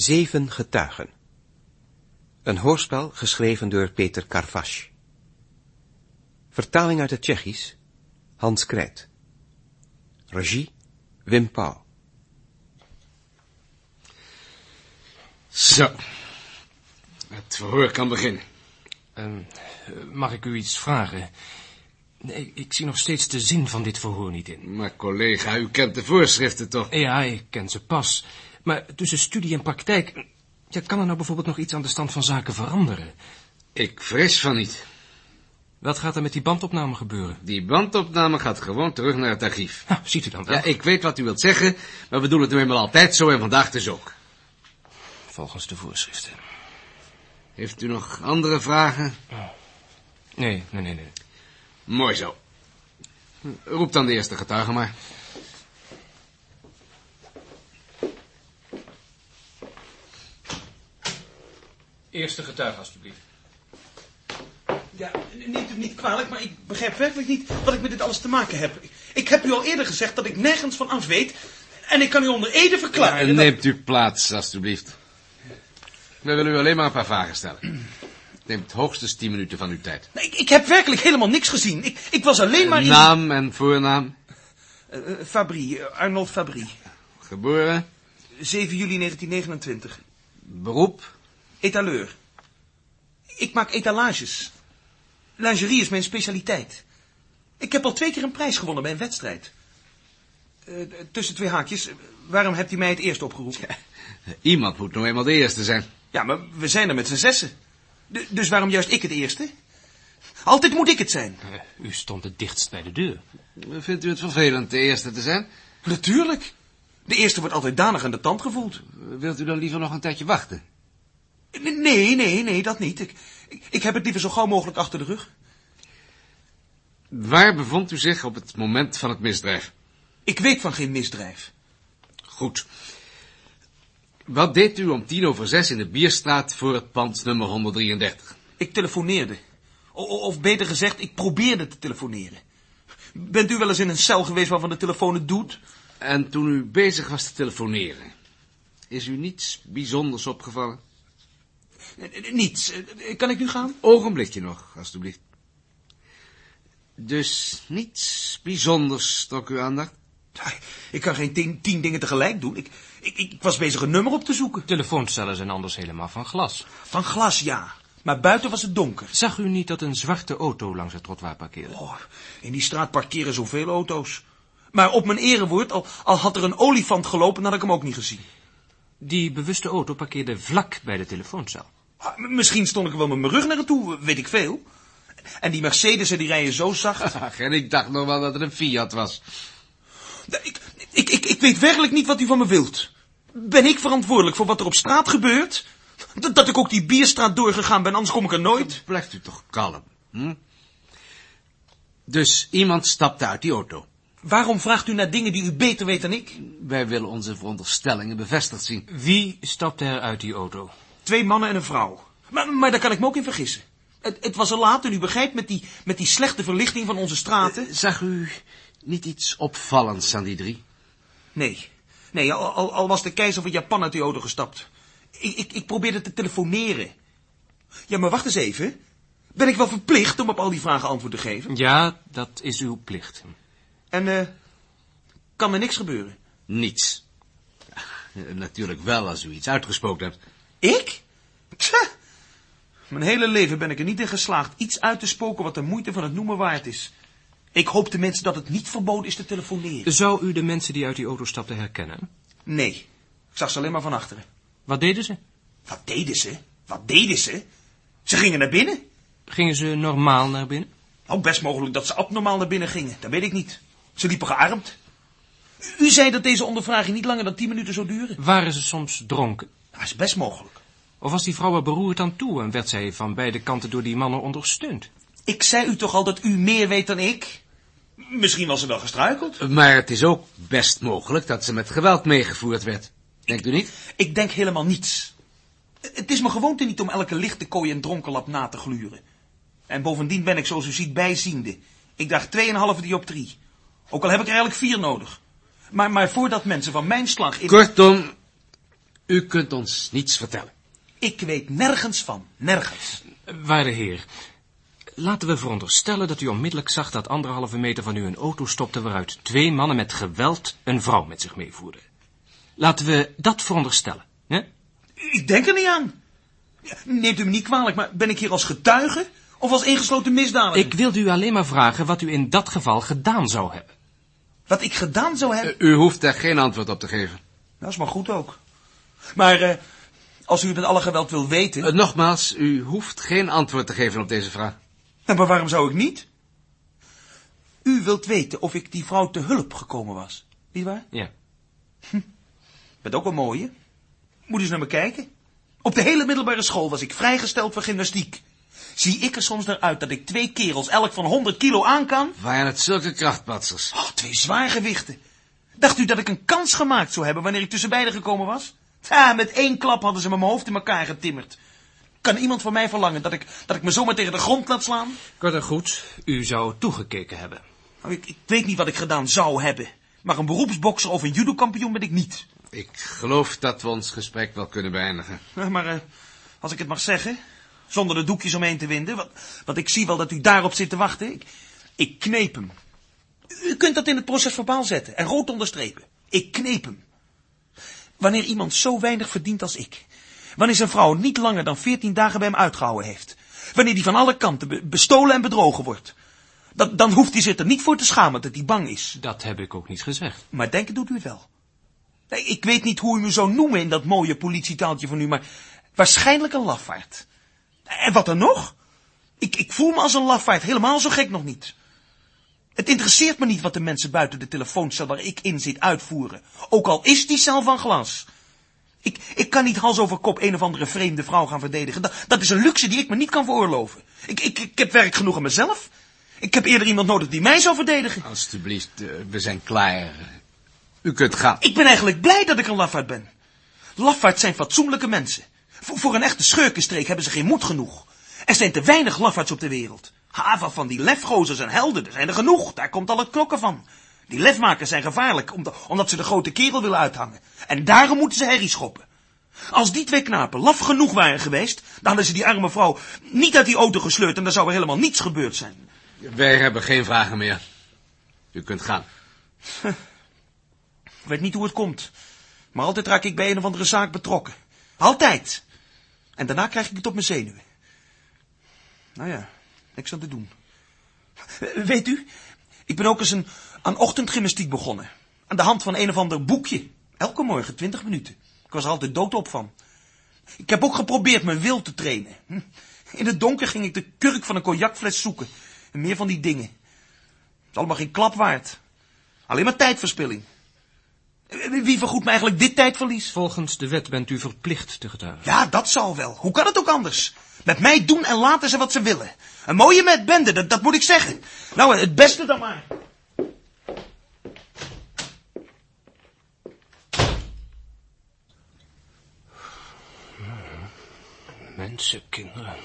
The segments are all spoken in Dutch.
Zeven getuigen. Een hoorspel geschreven door Peter Karvash. Vertaling uit het Tsjechisch, Hans Krijt. Regie, Wim Pauw. Zo. Het verhoor kan beginnen. Ehm, mag ik u iets vragen? Nee, ik zie nog steeds de zin van dit verhoor niet in. Maar collega, u kent de voorschriften toch? Ja, ik ken ze pas. Maar tussen studie en praktijk... Ja, kan er nou bijvoorbeeld nog iets aan de stand van zaken veranderen? Ik vrees van niet. Wat gaat er met die bandopname gebeuren? Die bandopname gaat gewoon terug naar het archief. Nou, ziet u dan wel. Ja, ik weet wat u wilt zeggen, maar we doen het nu eenmaal altijd zo en vandaag dus ook. Volgens de voorschriften. Heeft u nog andere vragen? Nee, nee, nee, nee. Mooi zo. Roep dan de eerste getuige maar. Eerste getuige, alstublieft. Ja, neemt u me niet kwalijk, maar ik begrijp werkelijk niet wat ik met dit alles te maken heb. Ik heb u al eerder gezegd dat ik nergens van af weet. En ik kan u onder Ede verklaren. dat- Neemt u plaats, alstublieft. We willen u alleen maar een paar vragen stellen. Het neemt hoogstens tien minuten van uw tijd. Nee, ik, ik heb werkelijk helemaal niks gezien. Ik, ik was alleen maar in... Naam en voornaam. Eh, eh, Fabrie, eh, Arnold Fabrie. Geboren. 7 juli 1929. Beroep. Etaleur. Ik maak etalages. Lingerie is mijn specialiteit. Ik heb al twee keer een prijs gewonnen bij een wedstrijd. Eh, tussen twee haakjes, eh, waarom hebt u mij het eerst opgeroepen? Iemand moet nou eenmaal de eerste zijn. Ja, maar we zijn er met z'n zessen. Du- dus waarom juist ik het eerste? Altijd moet ik het zijn. Eh, u stond het dichtst bij de deur. Vindt u het vervelend de eerste te zijn? Natuurlijk. De eerste wordt altijd danig aan de tand gevoeld. Wilt u dan liever nog een tijdje wachten? Nee, nee, nee, dat niet. Ik, ik, ik heb het liever zo gauw mogelijk achter de rug. Waar bevond u zich op het moment van het misdrijf? Ik weet van geen misdrijf. Goed. Wat deed u om tien over zes in de Bierstraat voor het pand nummer 133? Ik telefoneerde. O- of beter gezegd, ik probeerde te telefoneren. Bent u wel eens in een cel geweest waarvan de telefoon het doet? En toen u bezig was te telefoneren, is u niets bijzonders opgevallen? N- Niets. Eh, Kan ik nu gaan? Ogenblikje nog, alstublieft. Dus niets bijzonders trok uw aandacht? Ik kan geen tien, tien dingen tegelijk doen. Ik, ik, ik was bezig een nummer op te zoeken. Telefooncellen zijn anders helemaal van glas. Van glas, ja. Maar buiten was het donker. Zag u niet dat een zwarte auto langs het trottoir parkeerde? Oh, in die straat parkeren zoveel auto's. Maar op mijn erewoord, al, al had er een olifant gelopen, had ik hem ook niet gezien. Die bewuste auto parkeerde vlak bij de telefooncel. Ah, Misschien stond ik er wel met mijn rug naar toe, weet ik veel. En die Mercedes, die rijden zo zacht. Ach, en ik dacht nog wel dat het een Fiat was. Ik, ik, ik, ik weet werkelijk niet wat u van me wilt. Ben ik verantwoordelijk voor wat er op straat gebeurt? Dat, dat ik ook die bierstraat doorgegaan ben, anders kom ik er nooit. Blijft u toch kalm, hm? Dus iemand stapte uit die auto. Waarom vraagt u naar dingen die u beter weet dan ik? Wij willen onze veronderstellingen bevestigd zien. Wie stapte er uit die auto? Twee mannen en een vrouw. Maar, maar daar kan ik me ook in vergissen. Het, het was al laat en u begrijpt met die, met die slechte verlichting van onze straten. Zag u niet iets opvallends aan die drie? Nee, nee al, al, al was de keizer van Japan uit die auto gestapt. Ik, ik, ik probeerde te telefoneren. Ja, maar wacht eens even. Ben ik wel verplicht om op al die vragen antwoord te geven? Ja, dat is uw plicht. En eh, kan er niks gebeuren? Niets. Ja, natuurlijk wel als u iets uitgesproken hebt. Ik? Tja. Mijn hele leven ben ik er niet in geslaagd iets uit te spoken wat de moeite van het noemen waard is. Ik hoop tenminste dat het niet verboden is te telefoneren. Zou u de mensen die uit die auto stapten herkennen? Nee, ik zag ze alleen maar van achteren. Wat deden ze? Wat deden ze? Wat deden ze? Ze gingen naar binnen. Gingen ze normaal naar binnen? Nou, best mogelijk dat ze abnormaal naar binnen gingen. Dat weet ik niet. Ze liepen gearmd. U zei dat deze ondervraging niet langer dan tien minuten zou duren. Waren ze soms dronken? Dat is best mogelijk. Of was die vrouw er beroerd aan toe en werd zij van beide kanten door die mannen ondersteund? Ik zei u toch al dat u meer weet dan ik? Misschien was ze wel gestruikeld. Maar het is ook best mogelijk dat ze met geweld meegevoerd werd. Denkt u niet? Ik denk helemaal niets. Het is mijn gewoonte niet om elke lichte kooi en dronkenlap na te gluren. En bovendien ben ik, zoals u ziet, bijziende. Ik draag 2,5 dioptrie. Ook al heb ik er eigenlijk vier nodig. Maar, maar voordat mensen van mijn slag... In... Kortom, U kunt ons niets vertellen. Ik weet nergens van. Nergens. Waarde heer, laten we veronderstellen dat u onmiddellijk zag dat anderhalve meter van u een auto stopte waaruit twee mannen met geweld een vrouw met zich meevoerden. Laten we dat veronderstellen, hè? Ik denk er niet aan. Ja, Neemt u me niet kwalijk, maar ben ik hier als getuige of als ingesloten misdadiger? Ik wilde u alleen maar vragen wat u in dat geval gedaan zou hebben. Wat ik gedaan zou hebben? U hoeft daar geen antwoord op te geven. Dat is maar goed ook. Maar eh, als u het met alle geweld wil weten... Eh, nogmaals, u hoeft geen antwoord te geven op deze vraag. Nou, maar waarom zou ik niet? U wilt weten of ik die vrouw te hulp gekomen was. Niet waar? Ja. Bent ook een mooie. Moet eens naar me kijken. Op de hele middelbare school was ik vrijgesteld voor gymnastiek. Zie ik er soms naar uit dat ik twee kerels elk van 100 kilo aan kan? Waren het zulke krachtpatsers? Oh, twee zwaargewichten. Dacht u dat ik een kans gemaakt zou hebben wanneer ik tussen beiden gekomen was? Ja, met één klap hadden ze me mijn hoofd in elkaar getimmerd. Kan iemand van mij verlangen dat ik, dat ik me zomaar tegen de grond laat slaan? Kort en goed, u zou toegekeken hebben. Nou, ik, ik weet niet wat ik gedaan zou hebben. Maar een beroepsbokser of een judokampioen ben ik niet. Ik geloof dat we ons gesprek wel kunnen beëindigen. Ja, maar eh, als ik het mag zeggen, zonder de doekjes omheen te winden, want, want ik zie wel dat u daarop zit te wachten. Ik, ik kneep hem. U kunt dat in het proces verbaal zetten en rood onderstrepen. Ik kneep hem. Wanneer iemand zo weinig verdient als ik, wanneer zijn vrouw niet langer dan veertien dagen bij hem uitgehouden heeft, wanneer die van alle kanten be- bestolen en bedrogen wordt, dan, dan hoeft hij zich er niet voor te schamen dat hij bang is. Dat heb ik ook niet gezegd. Maar denken doet u het wel. Nee, ik weet niet hoe u me zou noemen in dat mooie politietaaltje van u, maar waarschijnlijk een lafaard. En wat dan nog? Ik, ik voel me als een lafaard, helemaal zo gek nog niet. Het interesseert me niet wat de mensen buiten de telefooncel waar ik in zit uitvoeren. Ook al is die cel van glas. Ik, ik kan niet hals over kop een of andere vreemde vrouw gaan verdedigen. Dat, dat is een luxe die ik me niet kan veroorloven. Ik, ik, ik heb werk genoeg aan mezelf. Ik heb eerder iemand nodig die mij zou verdedigen. Alsjeblieft, eh, we zijn klaar. U kunt gaan. Ik ben eigenlijk blij dat ik een lafaard ben. Lafaards zijn fatsoenlijke mensen. Voor, voor een echte schurkenstreek hebben ze geen moed genoeg. Er zijn te weinig lafaards op de wereld. Ha, van- die lefgozers en helden, er zijn er genoeg. Daar komt al het klokken van. Die lefmakers zijn gevaarlijk, omdat, omdat ze de grote kerel willen uithangen. En daarom moeten ze herrie schoppen. Als die twee knapen laf genoeg waren geweest, dan hadden ze die arme vrouw niet uit die auto gesleurd en dan zou er helemaal niets gebeurd zijn. Wij hebben geen vragen meer. U kunt gaan. Ik weet niet hoe het komt. Maar altijd raak ik bij een of andere zaak betrokken. Altijd. En daarna krijg ik het op mijn zenuwen. Nou ja, niks aan te doen. Weet u, ik ben ook eens een, aan ochtendgymnastiek begonnen. Aan de hand van een of ander boekje. Elke morgen, twintig minuten. Ik was er altijd doodop van. Ik heb ook geprobeerd mijn wil te trainen. In het donker ging ik de kurk van een cognacfles zoeken. En meer van die dingen. Het is allemaal geen klap waard. Alleen maar tijdverspilling. Wie vergoedt me eigenlijk dit tijdverlies? Volgens de wet bent u verplicht te getuigen. Ja, dat zal wel. Hoe kan het ook anders? Met mij doen en laten ze wat ze willen. Een mooie met bende, dat, dat moet ik zeggen. Nou, het beste dan maar. Mensen, kinderen.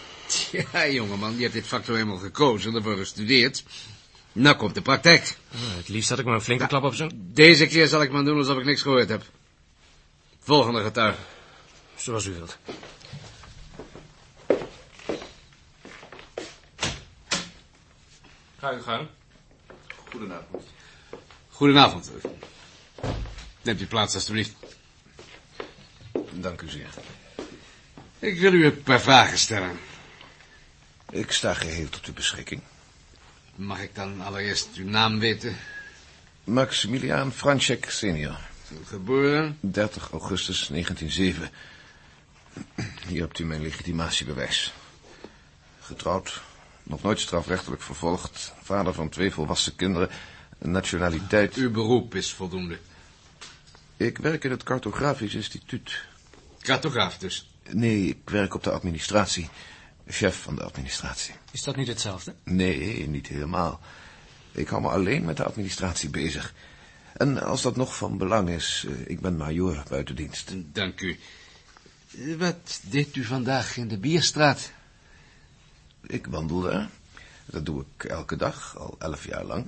Ja, jongeman, je hebt dit vak zo helemaal gekozen, ervoor gestudeerd. Nou komt de praktijk. Ah, het liefst had ik maar een flinke klap op zo'n... Deze keer zal ik maar doen alsof ik niks gehoord heb. Volgende getuige. Zoals u wilt. Ga gang. Goedenavond. Goedenavond. Neemt u plaats, alstublieft. Dank u zeer. Ik wil u een paar vragen stellen. Ik sta geheel tot uw beschikking. Mag ik dan allereerst uw naam weten? Maximiliaan Franschek senior. Geboren? 30 augustus 1907. Hier hebt u mijn legitimatiebewijs. Getrouwd, nog nooit strafrechtelijk vervolgd, vader van twee volwassen kinderen, nationaliteit... Uw beroep is voldoende. Ik werk in het cartografisch instituut. Cartograaf dus. Nee, ik werk op de administratie. Chef van de administratie. Is dat niet hetzelfde? Nee, niet helemaal. Ik hou me alleen met de administratie bezig. En als dat nog van belang is, eh, ik ben majoor buiten dienst. Dank u. Wat deed u vandaag in de Bierstraat? Ik wandel daar. Dat doe ik elke dag, al elf jaar lang.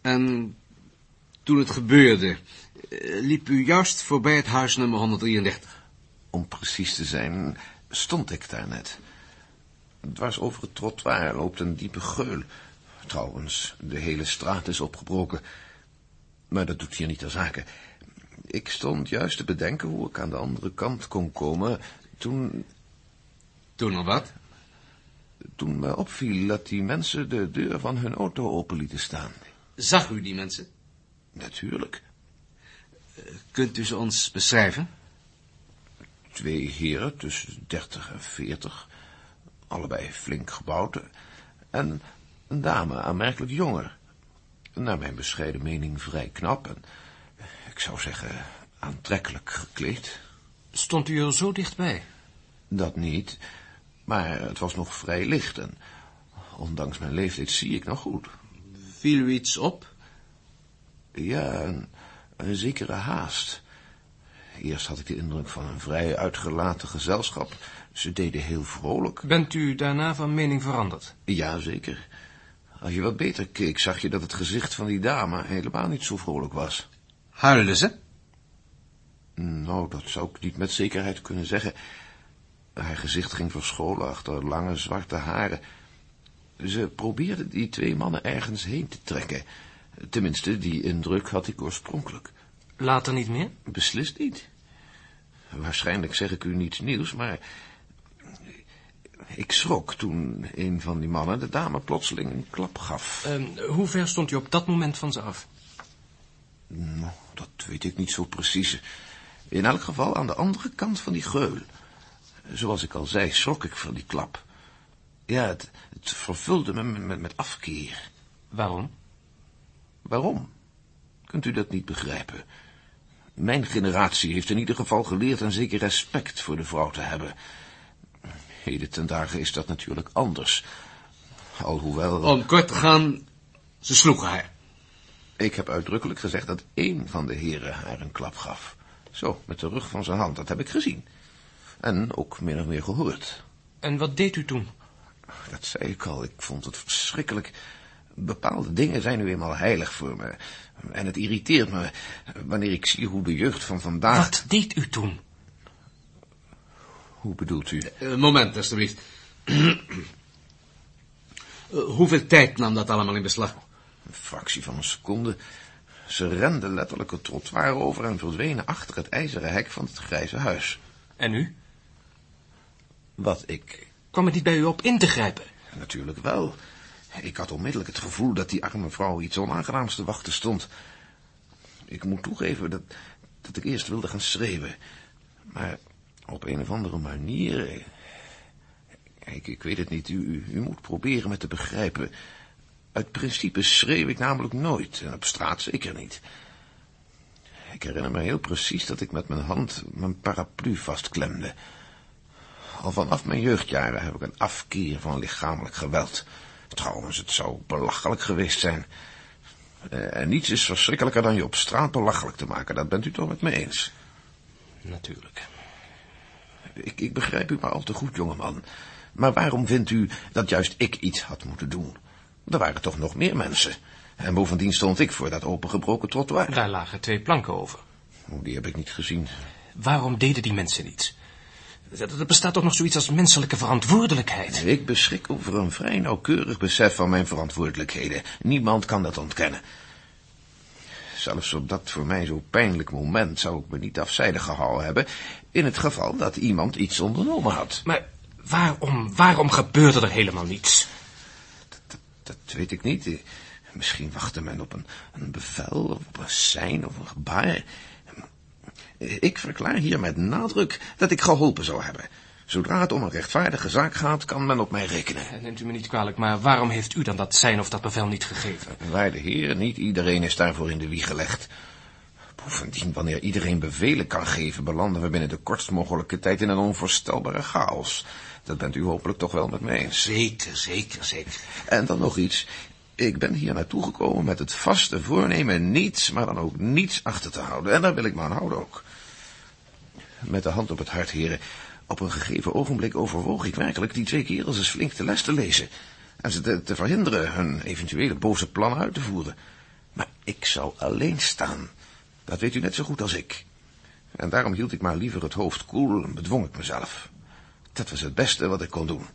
En Toen het gebeurde, eh, liep u juist voorbij het huis nummer 133. Om precies te zijn, stond ik daar net. Dwars over het trottoir loopt een diepe geul. Trouwens, de hele straat is opgebroken. Maar dat doet hier niet ter zake. Ik stond juist te bedenken hoe ik aan de andere kant kon komen... toen, Toen al wat? Toen me opviel dat die mensen de deur van hun auto open lieten staan. Zag u die mensen? Natuurlijk. Kunt u ze ons beschrijven? Twee heren tussen dertig en veertig, allebei flink gebouwd, en een dame aanmerkelijk jonger. Naar mijn bescheiden mening vrij knap en, ik zou zeggen, aantrekkelijk gekleed. Stond u er zo dichtbij? Dat niet, maar het was nog vrij licht en, ondanks mijn leeftijd, zie ik nog goed. Viel u iets op? Ja, een, een zekere haast. Eerst had ik de indruk van een vrij uitgelaten gezelschap. Ze deden heel vrolijk. Bent u daarna van mening veranderd? Ja, zeker. Als je wat beter keek, zag je dat het gezicht van die dame helemaal niet zo vrolijk was. Huilden ze? Nou, dat zou ik niet met zekerheid kunnen zeggen. Haar gezicht ging verscholen achter lange zwarte haren. Ze probeerde die twee mannen ergens heen te trekken. Tenminste, die indruk had ik oorspronkelijk. Later niet meer? Beslist niet. Waarschijnlijk zeg ik u niets nieuws, maar... Ik schrok toen een van die mannen de dame plotseling een klap gaf. Ehm, hoe ver stond u op dat moment van ze af? Nou, dat weet ik niet zo precies. In elk geval aan de andere kant van die geul. Zoals ik al zei, schrok ik van die klap. Ja, het, het vervulde me met, met afkeer. Waarom? Waarom? Kunt u dat niet begrijpen? Mijn generatie heeft in ieder geval geleerd een zeker respect voor de vrouw te hebben. Heden ten dagen is dat natuurlijk anders. Alhoewel... Om kort te gaan, ze sloegen haar. Ik heb uitdrukkelijk gezegd dat één van de heren haar een klap gaf. Zo, met de rug van zijn hand, dat heb ik gezien. En ook min of meer gehoord. En wat deed u toen? Dat zei ik al, ik vond het verschrikkelijk. Bepaalde dingen zijn nu eenmaal heilig voor me. En het irriteert me wanneer ik zie hoe de jeugd van vandaag... Wat deed u toen? Hoe bedoelt u? Uh, moment, alstublieft. uh, hoeveel tijd nam dat allemaal in beslag? Een fractie van een seconde. Ze renden letterlijk het trottoir over en verdwenen achter het ijzeren hek van het grijze huis. En u? Wat ik... Kwam het niet bij u op in te grijpen? Natuurlijk wel. Ik had onmiddellijk het gevoel dat die arme vrouw iets onaangenaams te wachten stond. Ik moet toegeven dat, dat ik eerst wilde gaan schreeuwen. Maar op een of andere manier... Ik, ik weet het niet, u, u moet proberen me te begrijpen. Uit principe schreeuw ik namelijk nooit, en op straat zeker niet. Ik herinner me heel precies dat ik met mijn hand mijn paraplu vastklemde. Al vanaf mijn jeugdjaren heb ik een afkeer van lichamelijk geweld. Trouwens, het zou belachelijk geweest zijn. En niets is verschrikkelijker dan je op straat belachelijk te maken. Dat bent u toch met me eens? Natuurlijk. Ik, ik begrijp u maar al te goed, jongeman. Maar waarom vindt u dat juist ik iets had moeten doen? Er waren toch nog meer mensen. En bovendien stond ik voor dat opengebroken trottoir. Daar lagen twee planken over. Oh, die heb ik niet gezien. Waarom deden die mensen niets? Er bestaat toch nog zoiets als menselijke verantwoordelijkheid? Ik beschik over een vrij nauwkeurig besef van mijn verantwoordelijkheden. Niemand kan dat ontkennen. Zelfs op dat voor mij zo pijnlijk moment zou ik me niet afzijdig gehouden hebben... in het geval dat iemand iets ondernomen had. Maar waarom, waarom gebeurde er helemaal niets? Dat, dat, dat weet ik niet. Misschien wachtte men op een, een bevel, of op een sein of een gebaar... Ik verklaar hier met nadruk dat ik geholpen zou hebben. Zodra het om een rechtvaardige zaak gaat, kan men op mij rekenen. Neemt u me niet kwalijk, maar waarom heeft u dan dat zijn of dat bevel niet gegeven? Waarde heer, niet iedereen is daarvoor in de wieg gelegd. Bovendien, wanneer iedereen bevelen kan geven, belanden we binnen de kortst mogelijke tijd in een onvoorstelbare chaos. Dat bent u hopelijk toch wel met mij eens. Zeker, zeker, zeker. En dan nog iets. Ik ben hier naartoe gekomen met het vaste voornemen niets, maar dan ook niets achter te houden. En daar wil ik me aan houden ook. Met de hand op het hart, heren. Op een gegeven ogenblik overwoog ik werkelijk die twee kerels eens flink de les te lezen. En ze te, verhinderen hun eventuele boze plannen uit te voeren. Maar ik zou alleen staan. Dat weet u net zo goed als ik. En daarom hield ik maar liever het hoofd koel en bedwong ik mezelf. Dat was het beste wat ik kon doen.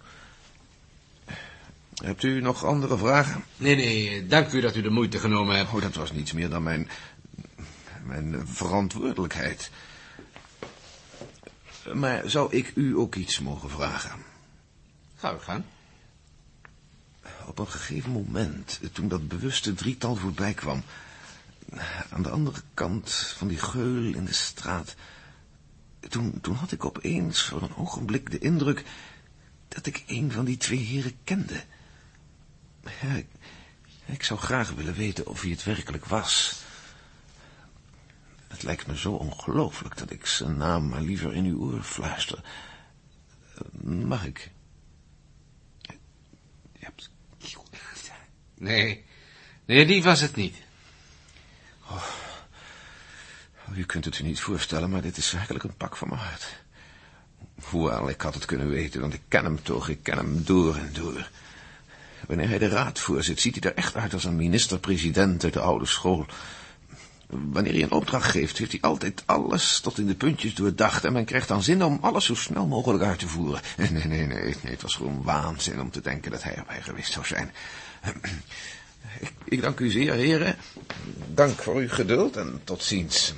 Hebt u nog andere vragen? Nee, nee, dank u dat u de moeite genomen hebt. Oh, dat was niets meer dan mijn... mijn verantwoordelijkheid. Maar zou ik u ook iets mogen vragen? Ga u gaan. Op een gegeven moment, toen dat bewuste drietal voorbij kwam... aan de andere kant van die geul in de straat... toen, toen had ik opeens voor een ogenblik de indruk... dat ik een van die twee heren kende... Ja, ik, ik zou graag willen weten of hij het werkelijk was. Het lijkt me zo ongelooflijk dat ik zijn naam maar liever in uw oor fluister. Mag ik? Nee, nee, die was het niet. Oh, u kunt het u niet voorstellen, maar dit is werkelijk een pak van mijn hart. Hoewel, ik had het kunnen weten, want ik ken hem toch, ik ken hem door en door. Wanneer hij de raad voorzit, ziet hij er echt uit als een minister-president uit de oude school. Wanneer hij een opdracht geeft, heeft hij altijd alles tot in de puntjes doordacht... en men krijgt dan zin om alles zo snel mogelijk uit te voeren. Nee, nee, nee, nee, het was gewoon waanzin om te denken dat hij erbij geweest zou zijn. Ik, ik dank u zeer, heren. Dank voor uw geduld en tot ziens.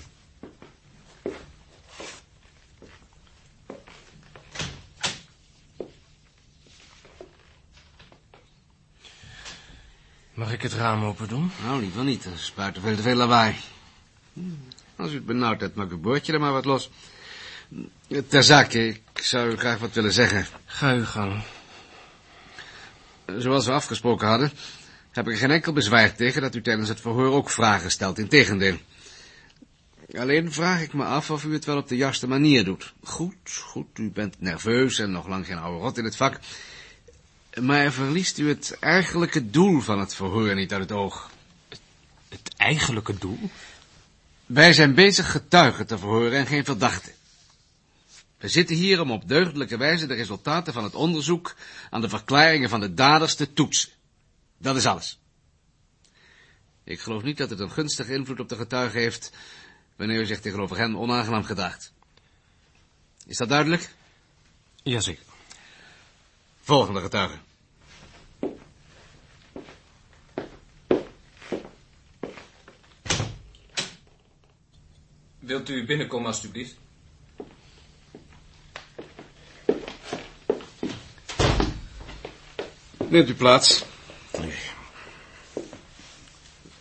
Mag ik het raam open doen? Nou, liever niet. Dat is buiten veel te veel lawaai. Als u het benauwd hebt, maak uw boordje er maar wat los. Ter zake, ik zou u graag wat willen zeggen. Ga uw gang. Zoals we afgesproken hadden, heb ik er geen enkel bezwaar tegen dat u tijdens het verhoor ook vragen stelt. Integendeel. Alleen vraag ik me af of u het wel op de juiste manier doet. Goed, goed, u bent nerveus en nog lang geen oude rot in het vak. Maar verliest u het eigenlijke doel van het verhoor niet uit het oog? Het eigenlijke doel? Wij zijn bezig getuigen te verhoren en geen verdachten. We zitten hier om op deugdelijke wijze de resultaten van het onderzoek aan de verklaringen van de daders te toetsen. Dat is alles. Ik geloof niet dat het een gunstige invloed op de getuigen heeft wanneer u zich tegenover hen onaangenaam gedraagt. Is dat duidelijk? Jazeker. Volgende getuige. Wilt u binnenkomen, alstublieft? Neemt u plaats.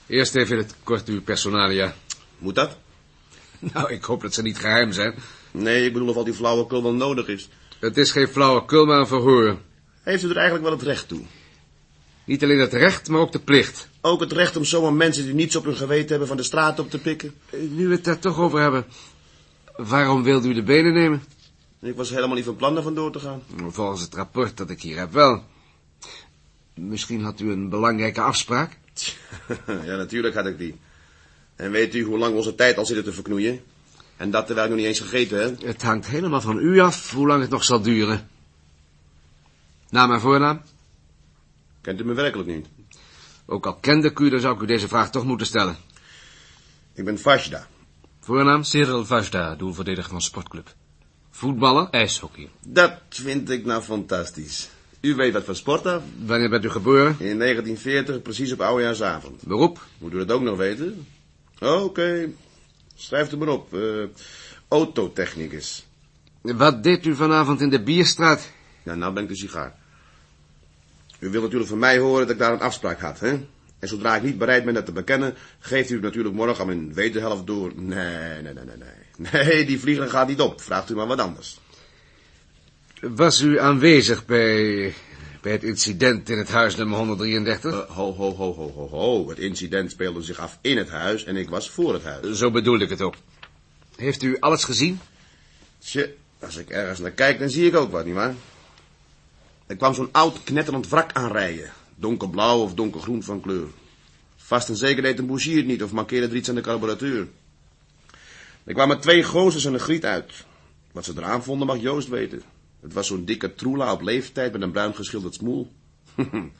Eerst even het kort uw personalia. Moet dat? Nou, ik hoop dat ze niet geheim zijn. Nee, ik bedoel of al die flauwekul wel nodig is. Het is geen flauwekul, maar een verhoor. Heeft u er eigenlijk wel het recht toe? Niet alleen het recht, maar ook de plicht. Ook het recht om zomaar mensen die niets op hun geweten hebben van de straat op te pikken? Nu we het daar toch over hebben. Waarom wilde u de benen nemen? Ik was helemaal niet van plan er vandoor te gaan. Volgens het rapport dat ik hier heb wel. Misschien had u een belangrijke afspraak? ja, natuurlijk had ik die. En weet u hoe lang onze tijd al zitten te verknoeien? En dat terwijl ik nog niet eens gegeten heb? Het hangt helemaal van u af hoe lang het nog zal duren. Naam en voornaam? Kent u me werkelijk niet? Ook al kende ik u, dan zou ik u deze vraag toch moeten stellen. Ik ben Vashda. Voornaam? Cyril Vajda, doelverdediger van sportclub. Voetballer? IJshockey. Dat vind ik nou fantastisch. U weet wat van sport af. Wanneer bent u geboren? In 1940, precies op oudejaarsavond. Beroep? Moet u dat ook nog weten? Oké. Schrijf het maar op. Uh, autotechnicus. Wat deed u vanavond in de bierstraat? Ja, nou ben ik de sigaar. U wilt natuurlijk van mij horen dat ik daar een afspraak had, hè? En zodra ik niet bereid ben dat te bekennen, geeft u het natuurlijk morgen aan mijn wederhelft door. Nee, nee, nee, nee, nee. Nee, die vlieger gaat niet op. Vraagt u maar wat anders. Was u aanwezig bij, bij het incident in het huis nummer 133? Uh, ho, ho, ho, ho, ho, ho. Het incident speelde zich af in het huis en ik was voor het huis. Zo bedoelde ik het ook. Heeft u alles gezien? Tje, als ik ergens naar kijk, dan zie ik ook wat, nietwaar? Er kwam zo'n oud knetterend wrak aanrijden. Donkerblauw of donkergroen van kleur. Vast en zeker deed een bougie het niet of markeerde er iets aan de carburateur. Er kwamen twee gozers en een griet uit. Wat ze eraan vonden mag Joost weten. Het was zo'n dikke troela op leeftijd met een bruin geschilderd smoel.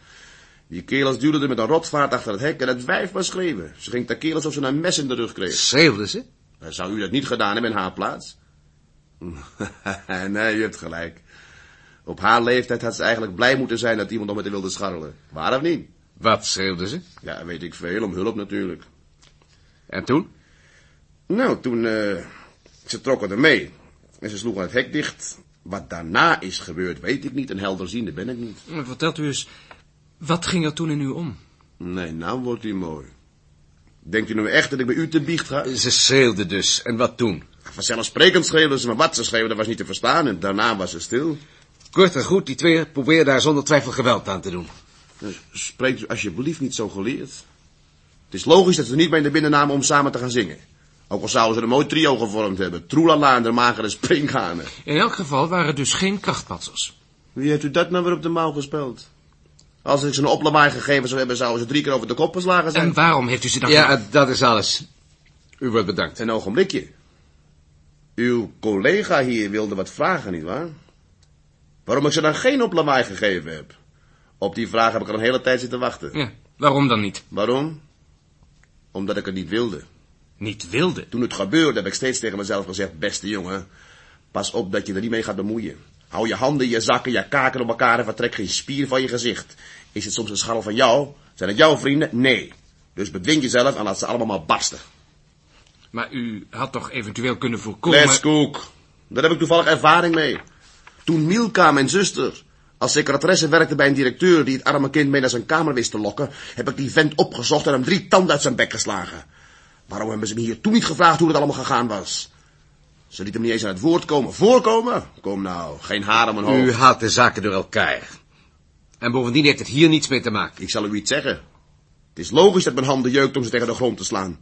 Die kerels duwden er met een rotvaart achter het hek en het wijf was schreeuwen. Ze ging tekeer alsof ze een mes in de rug kreeg. Schreeuwde ze? Dan Zou u dat niet gedaan hebben in haar plaats? nee, u hebt gelijk. Op haar leeftijd had ze eigenlijk blij moeten zijn dat iemand nog met haar wilde scharrelen. Waar of niet? Wat schreeuwde ze? Ja, weet ik veel, om hulp natuurlijk. En toen? Nou, toen, eh, ze trokken er mee. En ze sloegen het hek dicht. Wat daarna is gebeurd, weet ik niet. En helderziende ben ik niet. Vertelt u eens, wat ging er toen in u om? Nee, nou wordt u mooi. Denkt u nou echt dat ik bij u te biecht ga? Ze schreeuwde dus. En wat toen? Vanzelfsprekend schreeuwden ze, maar wat ze schreeuwden was niet te verstaan. En daarna was ze stil. Kort en goed, die twee probeerden daar zonder twijfel geweld aan te doen. Dus spreekt u alsjeblieft niet zo geleerd. Het is logisch dat ze niet meer in de binnen namen om samen te gaan zingen. Ook al zouden ze een mooi trio gevormd hebben. Troelala en de magere springhanen. In elk geval waren het dus geen krachtpatsers. Wie heeft u dat nou weer op de mouw gespeeld? Als ik ze een oplawaai gegeven zou hebben, zouden ze drie keer over de kop geslagen zijn. En waarom heeft u ze dan... Ja, dat is alles. U wordt bedankt. Een ogenblikje. Uw collega hier wilde wat vragen, nietwaar? Waarom ik ze dan geen oplawaai gegeven heb? Op die vraag heb ik al een hele tijd zitten wachten. Ja, waarom dan niet? Waarom? Omdat ik het niet wilde. Niet wilde. Toen het gebeurde heb ik steeds tegen mezelf gezegd, beste jongen, pas op dat je er niet mee gaat bemoeien. Hou je handen, je zakken, je kaken op elkaar en vertrek geen spier van je gezicht. Is het soms een scharrel van jou? Zijn het jouw vrienden? Nee. Dus bedwing jezelf en laat ze allemaal maar barsten. Maar u had toch eventueel kunnen voorkomen... Les Koek. Daar heb ik toevallig ervaring mee. Toen Milka, mijn zuster, als secretaresse werkte bij een directeur die het arme kind mee naar zijn kamer wist te lokken, heb ik die vent opgezocht en hem drie tanden uit zijn bek geslagen. Waarom hebben ze me hier toen niet gevraagd hoe het allemaal gegaan was? Ze lieten me niet eens aan het woord komen. Voorkomen? Kom nou, geen haar om mijn hoofd. U haalt de zaken door elkaar. En bovendien heeft het hier niets mee te maken. Ik zal u iets zeggen. Het is logisch dat mijn handen jeukt om ze tegen de grond te slaan.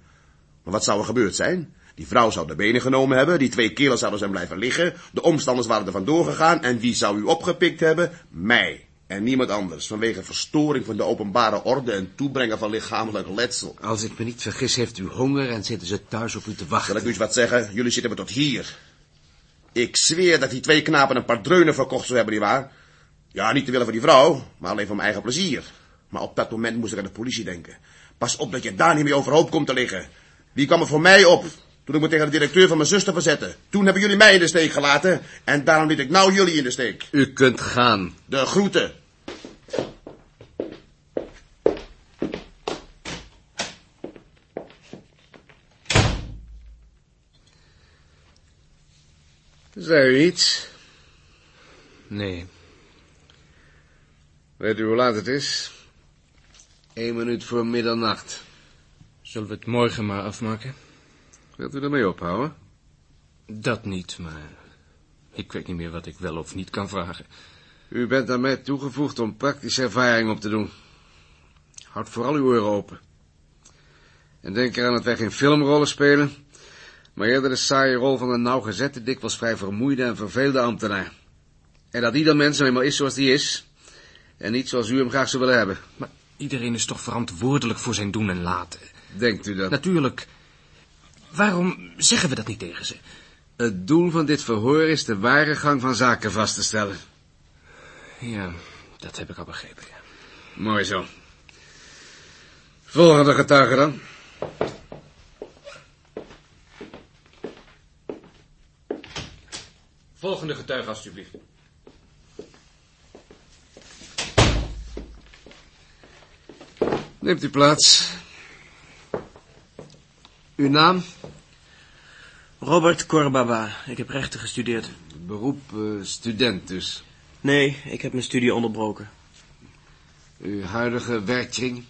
Maar wat zou er gebeurd zijn? Die vrouw zou de benen genomen hebben, die twee kerels zouden zijn blijven liggen, de omstanders waren er vandoor gegaan en wie zou u opgepikt hebben? Mij. En niemand anders, vanwege verstoring van de openbare orde en toebrengen van lichamelijk letsel. Als ik me niet vergis, heeft u honger en zitten ze thuis op u te Zal wachten. ik u eens wat zeggen? Jullie zitten me tot hier. Ik zweer dat die twee knapen een paar dreunen verkocht zou hebben, nietwaar? Ja, niet te willen van die vrouw, maar alleen voor mijn eigen plezier. Maar op dat moment moest ik aan de politie denken. Pas op dat je daar niet mee overhoop komt te liggen. Wie kwam er voor mij op? Toen ik me tegen de directeur van mijn zuster verzette. Toen hebben jullie mij in de steek gelaten. En daarom liet ik nou jullie in de steek. U kunt gaan. De groeten. Zei u iets? Nee. Weet u hoe laat het is? Eén minuut voor middernacht. Zullen we het morgen maar afmaken? Wilt u ermee ophouden? Dat niet, maar... Ik weet niet meer wat ik wel of niet kan vragen. U bent aan mij toegevoegd om praktische ervaring op te doen. Houd vooral uw oren open. En denk eraan dat wij geen filmrollen spelen, maar eerder de saaie rol van een nauwgezette, dikwijls vrij vermoeide en verveelde ambtenaar. En dat ieder mens nou eenmaal is zoals die is, en niet zoals u hem graag zou willen hebben. Maar iedereen is toch verantwoordelijk voor zijn doen en laten? Denkt u dat? Natuurlijk. Waarom zeggen we dat niet tegen ze? Het doel van dit verhoor is de ware gang van zaken vast te stellen. Ja, dat heb ik al begrepen, ja. Mooi zo. Volgende getuige dan. Volgende getuige, alstublieft. Neemt u plaats. Uw naam? Robert Corbaba. Ik heb rechten gestudeerd. Beroep eh, student dus. Nee, ik heb mijn studie onderbroken. Uw huidige werkkring?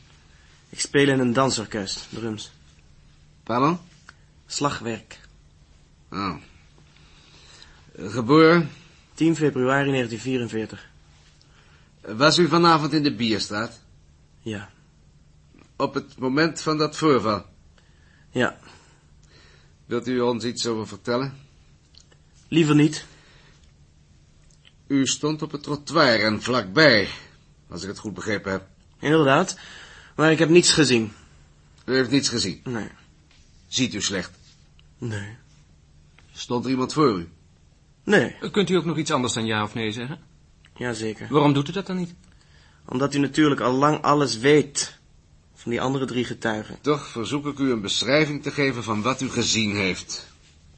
Ik speel in een dansorkest, drums. Pardon? Slagwerk. Oh. Geboren? 10 februari 1944. Was u vanavond in de Bierstraat? Ja. Op het moment van dat voorval? Ja. Wilt u ons iets over vertellen? Liever niet. U stond op het trottoir en vlakbij, als ik het goed begrepen heb. Inderdaad. Maar ik heb niets gezien. U heeft niets gezien. Nee. Ziet u slecht? Nee. Stond er iemand voor u? Nee. Kunt u ook nog iets anders dan ja of nee zeggen? Jazeker. Waarom doet u dat dan niet? Omdat u natuurlijk al lang alles weet van die andere drie getuigen. Toch verzoek ik u een beschrijving te geven van wat u gezien heeft.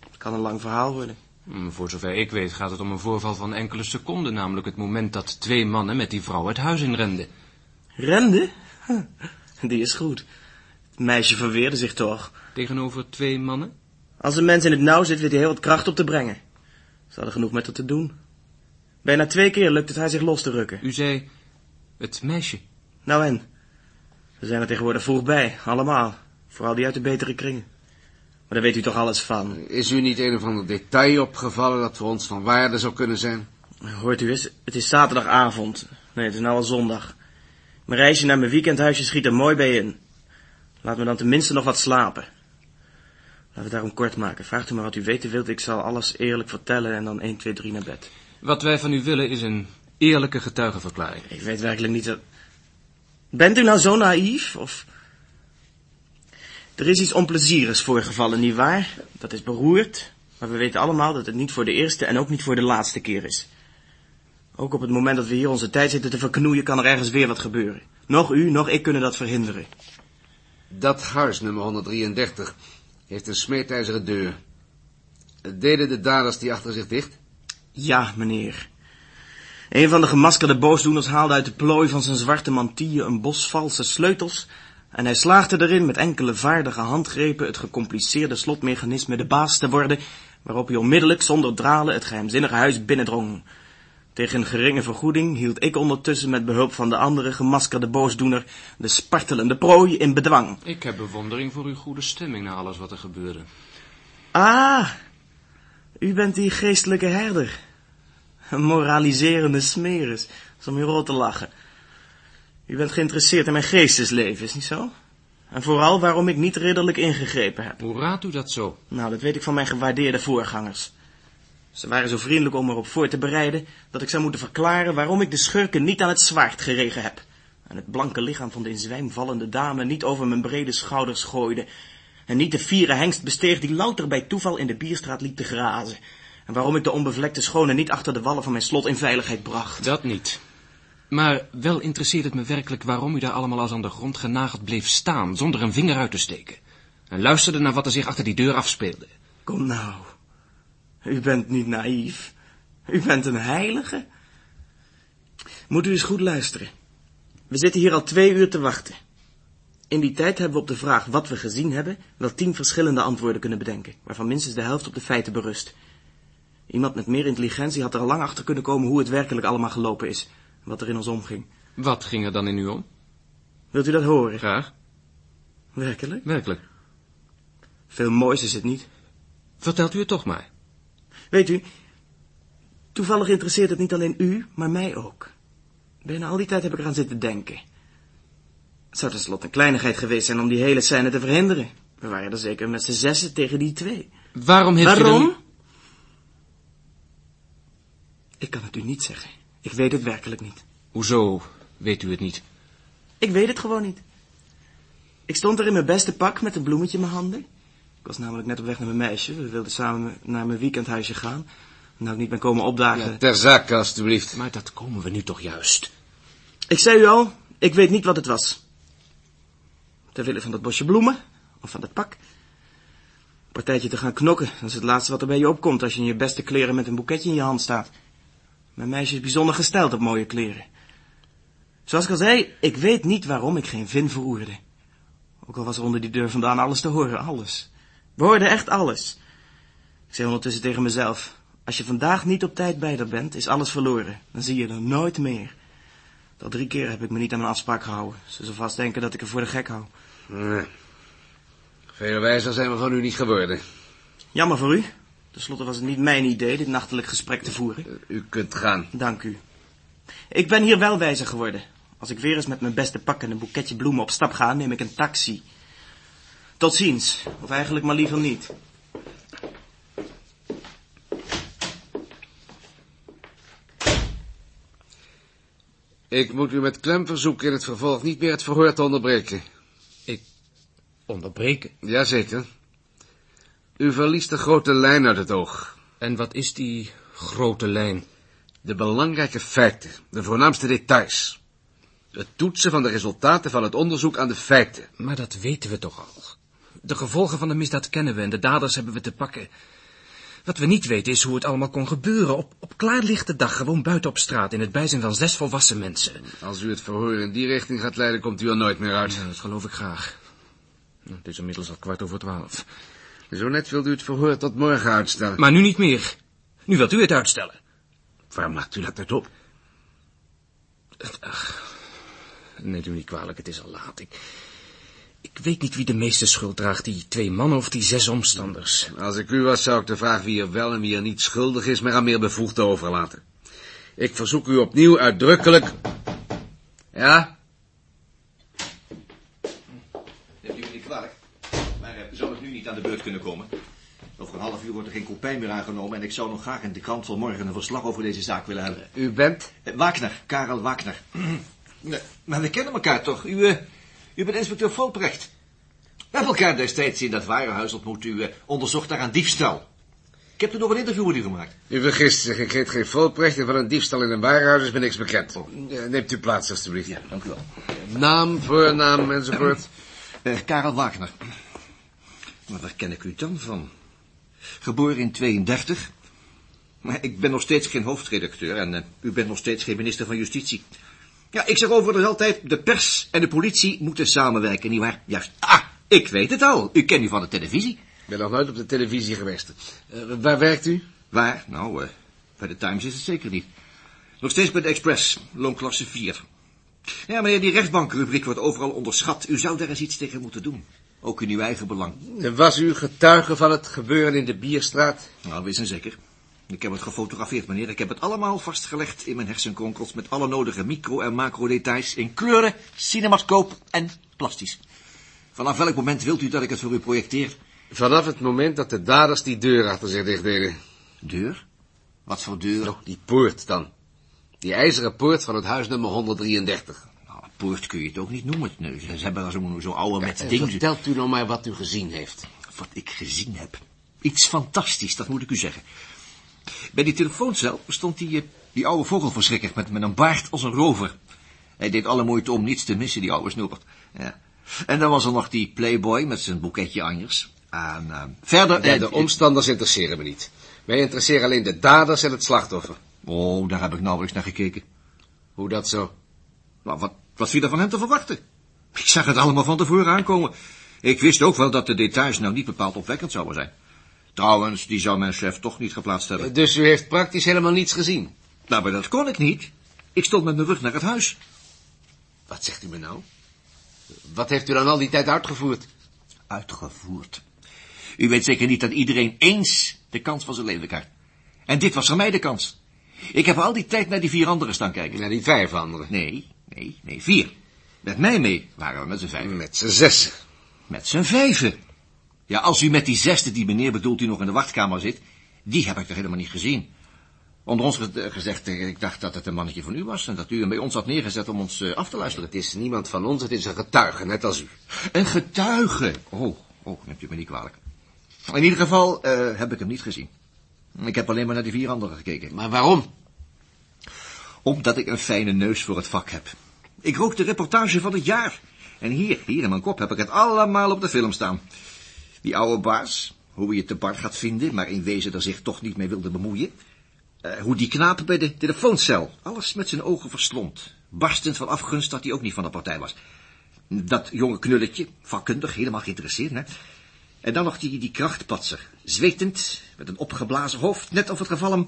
Het kan een lang verhaal worden. Hm, Voor zover ik weet gaat het om een voorval van enkele seconden, namelijk het moment dat twee mannen met die vrouw het huis inrenden. Rende? Huh, Die is goed. Het meisje verweerde zich toch. Tegenover twee mannen? Als een mens in het nauw zit, weet hij heel wat kracht op te brengen. Ze hadden genoeg met haar te doen. Bijna twee keer lukt het haar zich los te rukken. U zei het meisje. Nou en? We zijn er tegenwoordig vroeg bij, allemaal. Vooral die uit de betere kringen. Maar daar weet u toch alles van. Is u niet een of ander detail opgevallen dat voor ons van waarde zou kunnen zijn? Hoort u eens, het is zaterdagavond. Nee, het is nou al zondag. Mijn reisje naar mijn weekendhuisje schiet er mooi bij in. Laat me dan tenminste nog wat slapen. Laten we daarom kort maken. Vraagt u maar wat u weten wilt. Ik zal alles eerlijk vertellen en dan 1, 2, 3 naar bed. Wat wij van u willen is een eerlijke getuigenverklaring. Ik weet werkelijk niet dat... Bent u nou zo naïef, of... Er is iets onplezierigs voorgevallen, nietwaar? Dat is beroerd, maar we weten allemaal dat het niet voor de eerste en ook niet voor de laatste keer is. Ook op het moment dat we hier onze tijd zitten te verknoeien, kan er ergens weer wat gebeuren. Nog u, nog ik kunnen dat verhinderen. Dat huis, nummer 133, heeft een smeedijzeren deur. Deden de daders die achter zich dicht? Ja, meneer. Een van de gemaskerde boosdoeners haalde uit de plooi van zijn zwarte mantille een bos valse sleutels en hij slaagde erin met enkele vaardige handgrepen het gecompliceerde slotmechanisme de baas te worden, waarop hij onmiddellijk zonder dralen het geheimzinnige huis binnendrong. Tegen een geringe vergoeding hield ik ondertussen met behulp van de andere gemaskerde boosdoener de spartelende prooi in bedwang. Ik heb bewondering voor uw goede stemming na alles wat er gebeurde. Ah, u bent die geestelijke herder. Een moraliserende smeris, is om u rot te lachen. U bent geïnteresseerd in mijn geestesleven, is niet zo? En vooral waarom ik niet ridderlijk ingegrepen heb. Hoe raadt u dat zo? Nou, dat weet ik van mijn gewaardeerde voorgangers. Ze waren zo vriendelijk om erop voor te bereiden dat ik zou moeten verklaren waarom ik de schurken niet aan het zwaard geregen heb. En het blanke lichaam van de in zwijm vallende dame niet over mijn brede schouders gooide. En niet de vieren hengst besteeg die louter bij toeval in de bierstraat liep te grazen. En waarom ik de onbevlekte schone niet achter de wallen van mijn slot in veiligheid bracht. Dat niet. Maar wel interesseert het me werkelijk waarom u daar allemaal als aan de grond genageld bleef staan, zonder een vinger uit te steken. En luisterde naar wat er zich achter die deur afspeelde. Kom nou. U bent niet naïef. U bent een heilige. Moet u eens goed luisteren. We zitten hier al twee uur te wachten. In die tijd hebben we op de vraag wat we gezien hebben wel tien verschillende antwoorden kunnen bedenken, waarvan minstens de helft op de feiten berust. Iemand met meer intelligentie had er al lang achter kunnen komen hoe het werkelijk allemaal gelopen is, wat er in ons omging. Wat ging er dan in u om? Wilt u dat horen? Graag. Werkelijk? Werkelijk. Veel moois is het niet. Vertelt u het toch maar. Weet u, toevallig interesseert het niet alleen u, maar mij ook. Bijna al die tijd heb ik eraan zitten denken. Het zou tenslotte een kleinigheid geweest zijn om die hele scène te verhinderen. We waren er zeker met z'n zessen tegen die twee. Waarom heeft u Waarom? dan... Ik kan het u niet zeggen. Ik weet het werkelijk niet. Hoezo weet u het niet? Ik weet het gewoon niet. Ik stond er in mijn beste pak met een bloemetje in mijn handen. Ik was namelijk net op weg naar mijn meisje. We wilden samen naar mijn weekendhuisje gaan. Nou, ik niet ben komen opdagen. Ter zake, alstublieft. Maar dat komen we nu toch juist. Ik zei u al, ik weet niet wat het was. Ter wille van dat bosje bloemen, of van dat pak. Een partijtje te gaan knokken, dat is het laatste wat er bij je opkomt als je in je beste kleren met een boeketje in je hand staat. Mijn meisje is bijzonder gesteld op mooie kleren. Zoals ik al zei, ik weet niet waarom ik geen vin veroerde. Ook al was er onder die deur vandaan alles te horen, alles. We hoorden echt alles. Ik zei ondertussen tegen mezelf, als je vandaag niet op tijd bij haar bent, is alles verloren. Dan zie je er nooit meer. Al drie keer heb ik me niet aan mijn afspraak gehouden. Ze zal vast denken dat ik er voor de gek hou. Nee. Veel wijzer zijn we van u niet geworden. Jammer voor u. Ten slotte was het niet mijn idee dit nachtelijk gesprek te voeren. U kunt gaan. Dank u. Ik ben hier wel wijzer geworden. Als ik weer eens met mijn beste pak en een boeketje bloemen op stap ga, neem ik een taxi. Tot ziens. Of eigenlijk maar liever niet. Ik moet u met klem verzoeken in het vervolg niet meer het verhoor te onderbreken. Onderbreken. Jazeker. U verliest de grote lijn uit het oog. En wat is die grote lijn? De belangrijke feiten, de voornaamste details. Het toetsen van de resultaten van het onderzoek aan de feiten. Maar dat weten we toch al. De gevolgen van de misdaad kennen we en de daders hebben we te pakken. Wat we niet weten is hoe het allemaal kon gebeuren. Op, op klaarlichte dag, gewoon buiten op straat, in het bijzijn van zes volwassen mensen. Als u het verhoor in die richting gaat leiden, komt u er nooit meer uit. Ja, dat geloof ik graag. Nou, Het is inmiddels al kwart over twaalf. Zo net wilde u het verhoor tot morgen uitstellen. Maar nu niet meer. Nu wilt u het uitstellen. waarom maakt u dat niet op? Neemt u niet kwalijk, het is al laat. Ik, ik weet niet wie de meeste schuld draagt, die twee mannen of die zes omstanders. Als ik u was, zou ik de vraag wie er wel en wie er niet schuldig is, maar aan meer bevoegden overlaten. Ik verzoek u opnieuw uitdrukkelijk... Ja? Maar eh, zou ik nu niet aan de beurt kunnen komen? Over een half uur wordt er geen kopij meer aangenomen... en ik zou nog graag in de krant van morgen een verslag over deze zaak willen hebben. U bent? Eh, Wagner, Karel Wagner. Nee, maar we kennen elkaar toch? U, eh, u bent inspecteur Volprecht. We hebben elkaar destijds in dat warenhuis ontmoet. U onderzocht daar aan diefstal. Ik heb toen nog een interview met u gemaakt. U vergist zich, ik heet geen Volprecht en van een diefstal in een warenhuis is me niks bekend. Eh, Neemt u plaats, alstublieft. Ja, dank u wel. Naam, voornaam enzovoort. Karel Wagner. Maar waar ken ik u dan van? Geboren in 32. Maar ik ben nog steeds geen hoofdredacteur en eh, u bent nog steeds geen minister van Justitie. Ja, ik zeg overigens altijd, de pers en de politie moeten samenwerken, nietwaar? Juist. Ah, ik weet het al. U kent u van de televisie. Ik ben nog nooit op de televisie geweest. Eh, waar werkt u? Waar? Nou, eh, bij de Times is het zeker niet. Nog steeds bij de Express, loonklasse 4. Ja, meneer, die rechtbankrubriek wordt overal onderschat. U zou daar eens iets tegen moeten doen. Ook in uw eigen belang. En was u getuige van het gebeuren in de Bierstraat? Nou, wees en zeker. Ik heb het gefotografeerd, meneer. Ik heb het allemaal vastgelegd in mijn hersenkronkels... met alle nodige micro- en macro-details... in kleuren, cinemascoop en plastisch. Vanaf welk moment wilt u dat ik het voor u projecteer? Vanaf het moment dat de daders die deur achter zich dicht deden. Deur? Wat voor deur? Die poort dan. Die ijzeren poort van het huis nummer 133. Poort kun je het ook niet noemen. Ze hebben daar zo'n zo oude met Eh, ding. Vertelt u nou maar wat u gezien heeft. Wat ik gezien heb. Iets fantastisch, dat moet ik u zeggen. Bij die telefooncel stond die, eh, die oude vogelverschrikker met, met een baard als een rover. Hij deed alle moeite om niets te missen, die oude snoepert. Ja. En dan was er nog die playboy met zijn boeketje anjers. En eh, verder... Nee, eh, de omstanders interesseren me niet. Mij interesseren alleen de daders en het slachtoffer. Oh, daar heb ik nauwelijks naar gekeken. Hoe dat zo? Nou, wat, wat viel er van hem te verwachten? Ik zag het allemaal van tevoren aankomen. Ik wist ook wel dat de details nou niet bepaald opwekkend zouden zijn. Trouwens, die zou mijn chef toch niet geplaatst hebben. Dus u heeft praktisch helemaal niets gezien? Nou, maar dat kon ik niet. Ik stond met mijn rug naar het huis. Wat zegt u me nou? Wat heeft u dan al die tijd uitgevoerd? Uitgevoerd. U weet zeker niet dat iedereen eens de kans van zijn leven krijgt. En dit was voor mij de kans. Ik heb al die tijd naar die vier anderen staan kijken. Naar die vijf anderen. Nee, nee, nee, vier. Met mij mee waren we met z'n vijf. Met z'n zes. Met z'n vijven. Ja, als u met die zesde die meneer bedoelt die nog in de wachtkamer zit, die heb ik toch helemaal niet gezien. Onder ons ge- gezegd, eh, ik dacht dat het een mannetje van u was en dat u hem bij ons had neergezet om ons eh, af te luisteren. Het is niemand van ons, het is een getuige, net als u. Een getuige. Oh, oh, neemt u me niet kwalijk. In ieder geval eh, heb ik hem niet gezien. Ik heb alleen maar naar die vier anderen gekeken. Maar waarom? Omdat ik een fijne neus voor het vak heb. Ik rook de reportage van het jaar. En hier, hier in mijn kop heb ik het allemaal op de film staan. Die oude baas, hoe hij het te bar gaat vinden, maar in wezen er zich toch niet mee wilde bemoeien. Eh, hoe die knaap bij de telefooncel alles met zijn ogen verslond. Barstend van afgunst dat hij ook niet van de partij was. Dat jonge knulletje, vakkundig, helemaal geïnteresseerd, hè. En dan nog die, die krachtpatser, zwetend, met een opgeblazen hoofd, net of het geval hem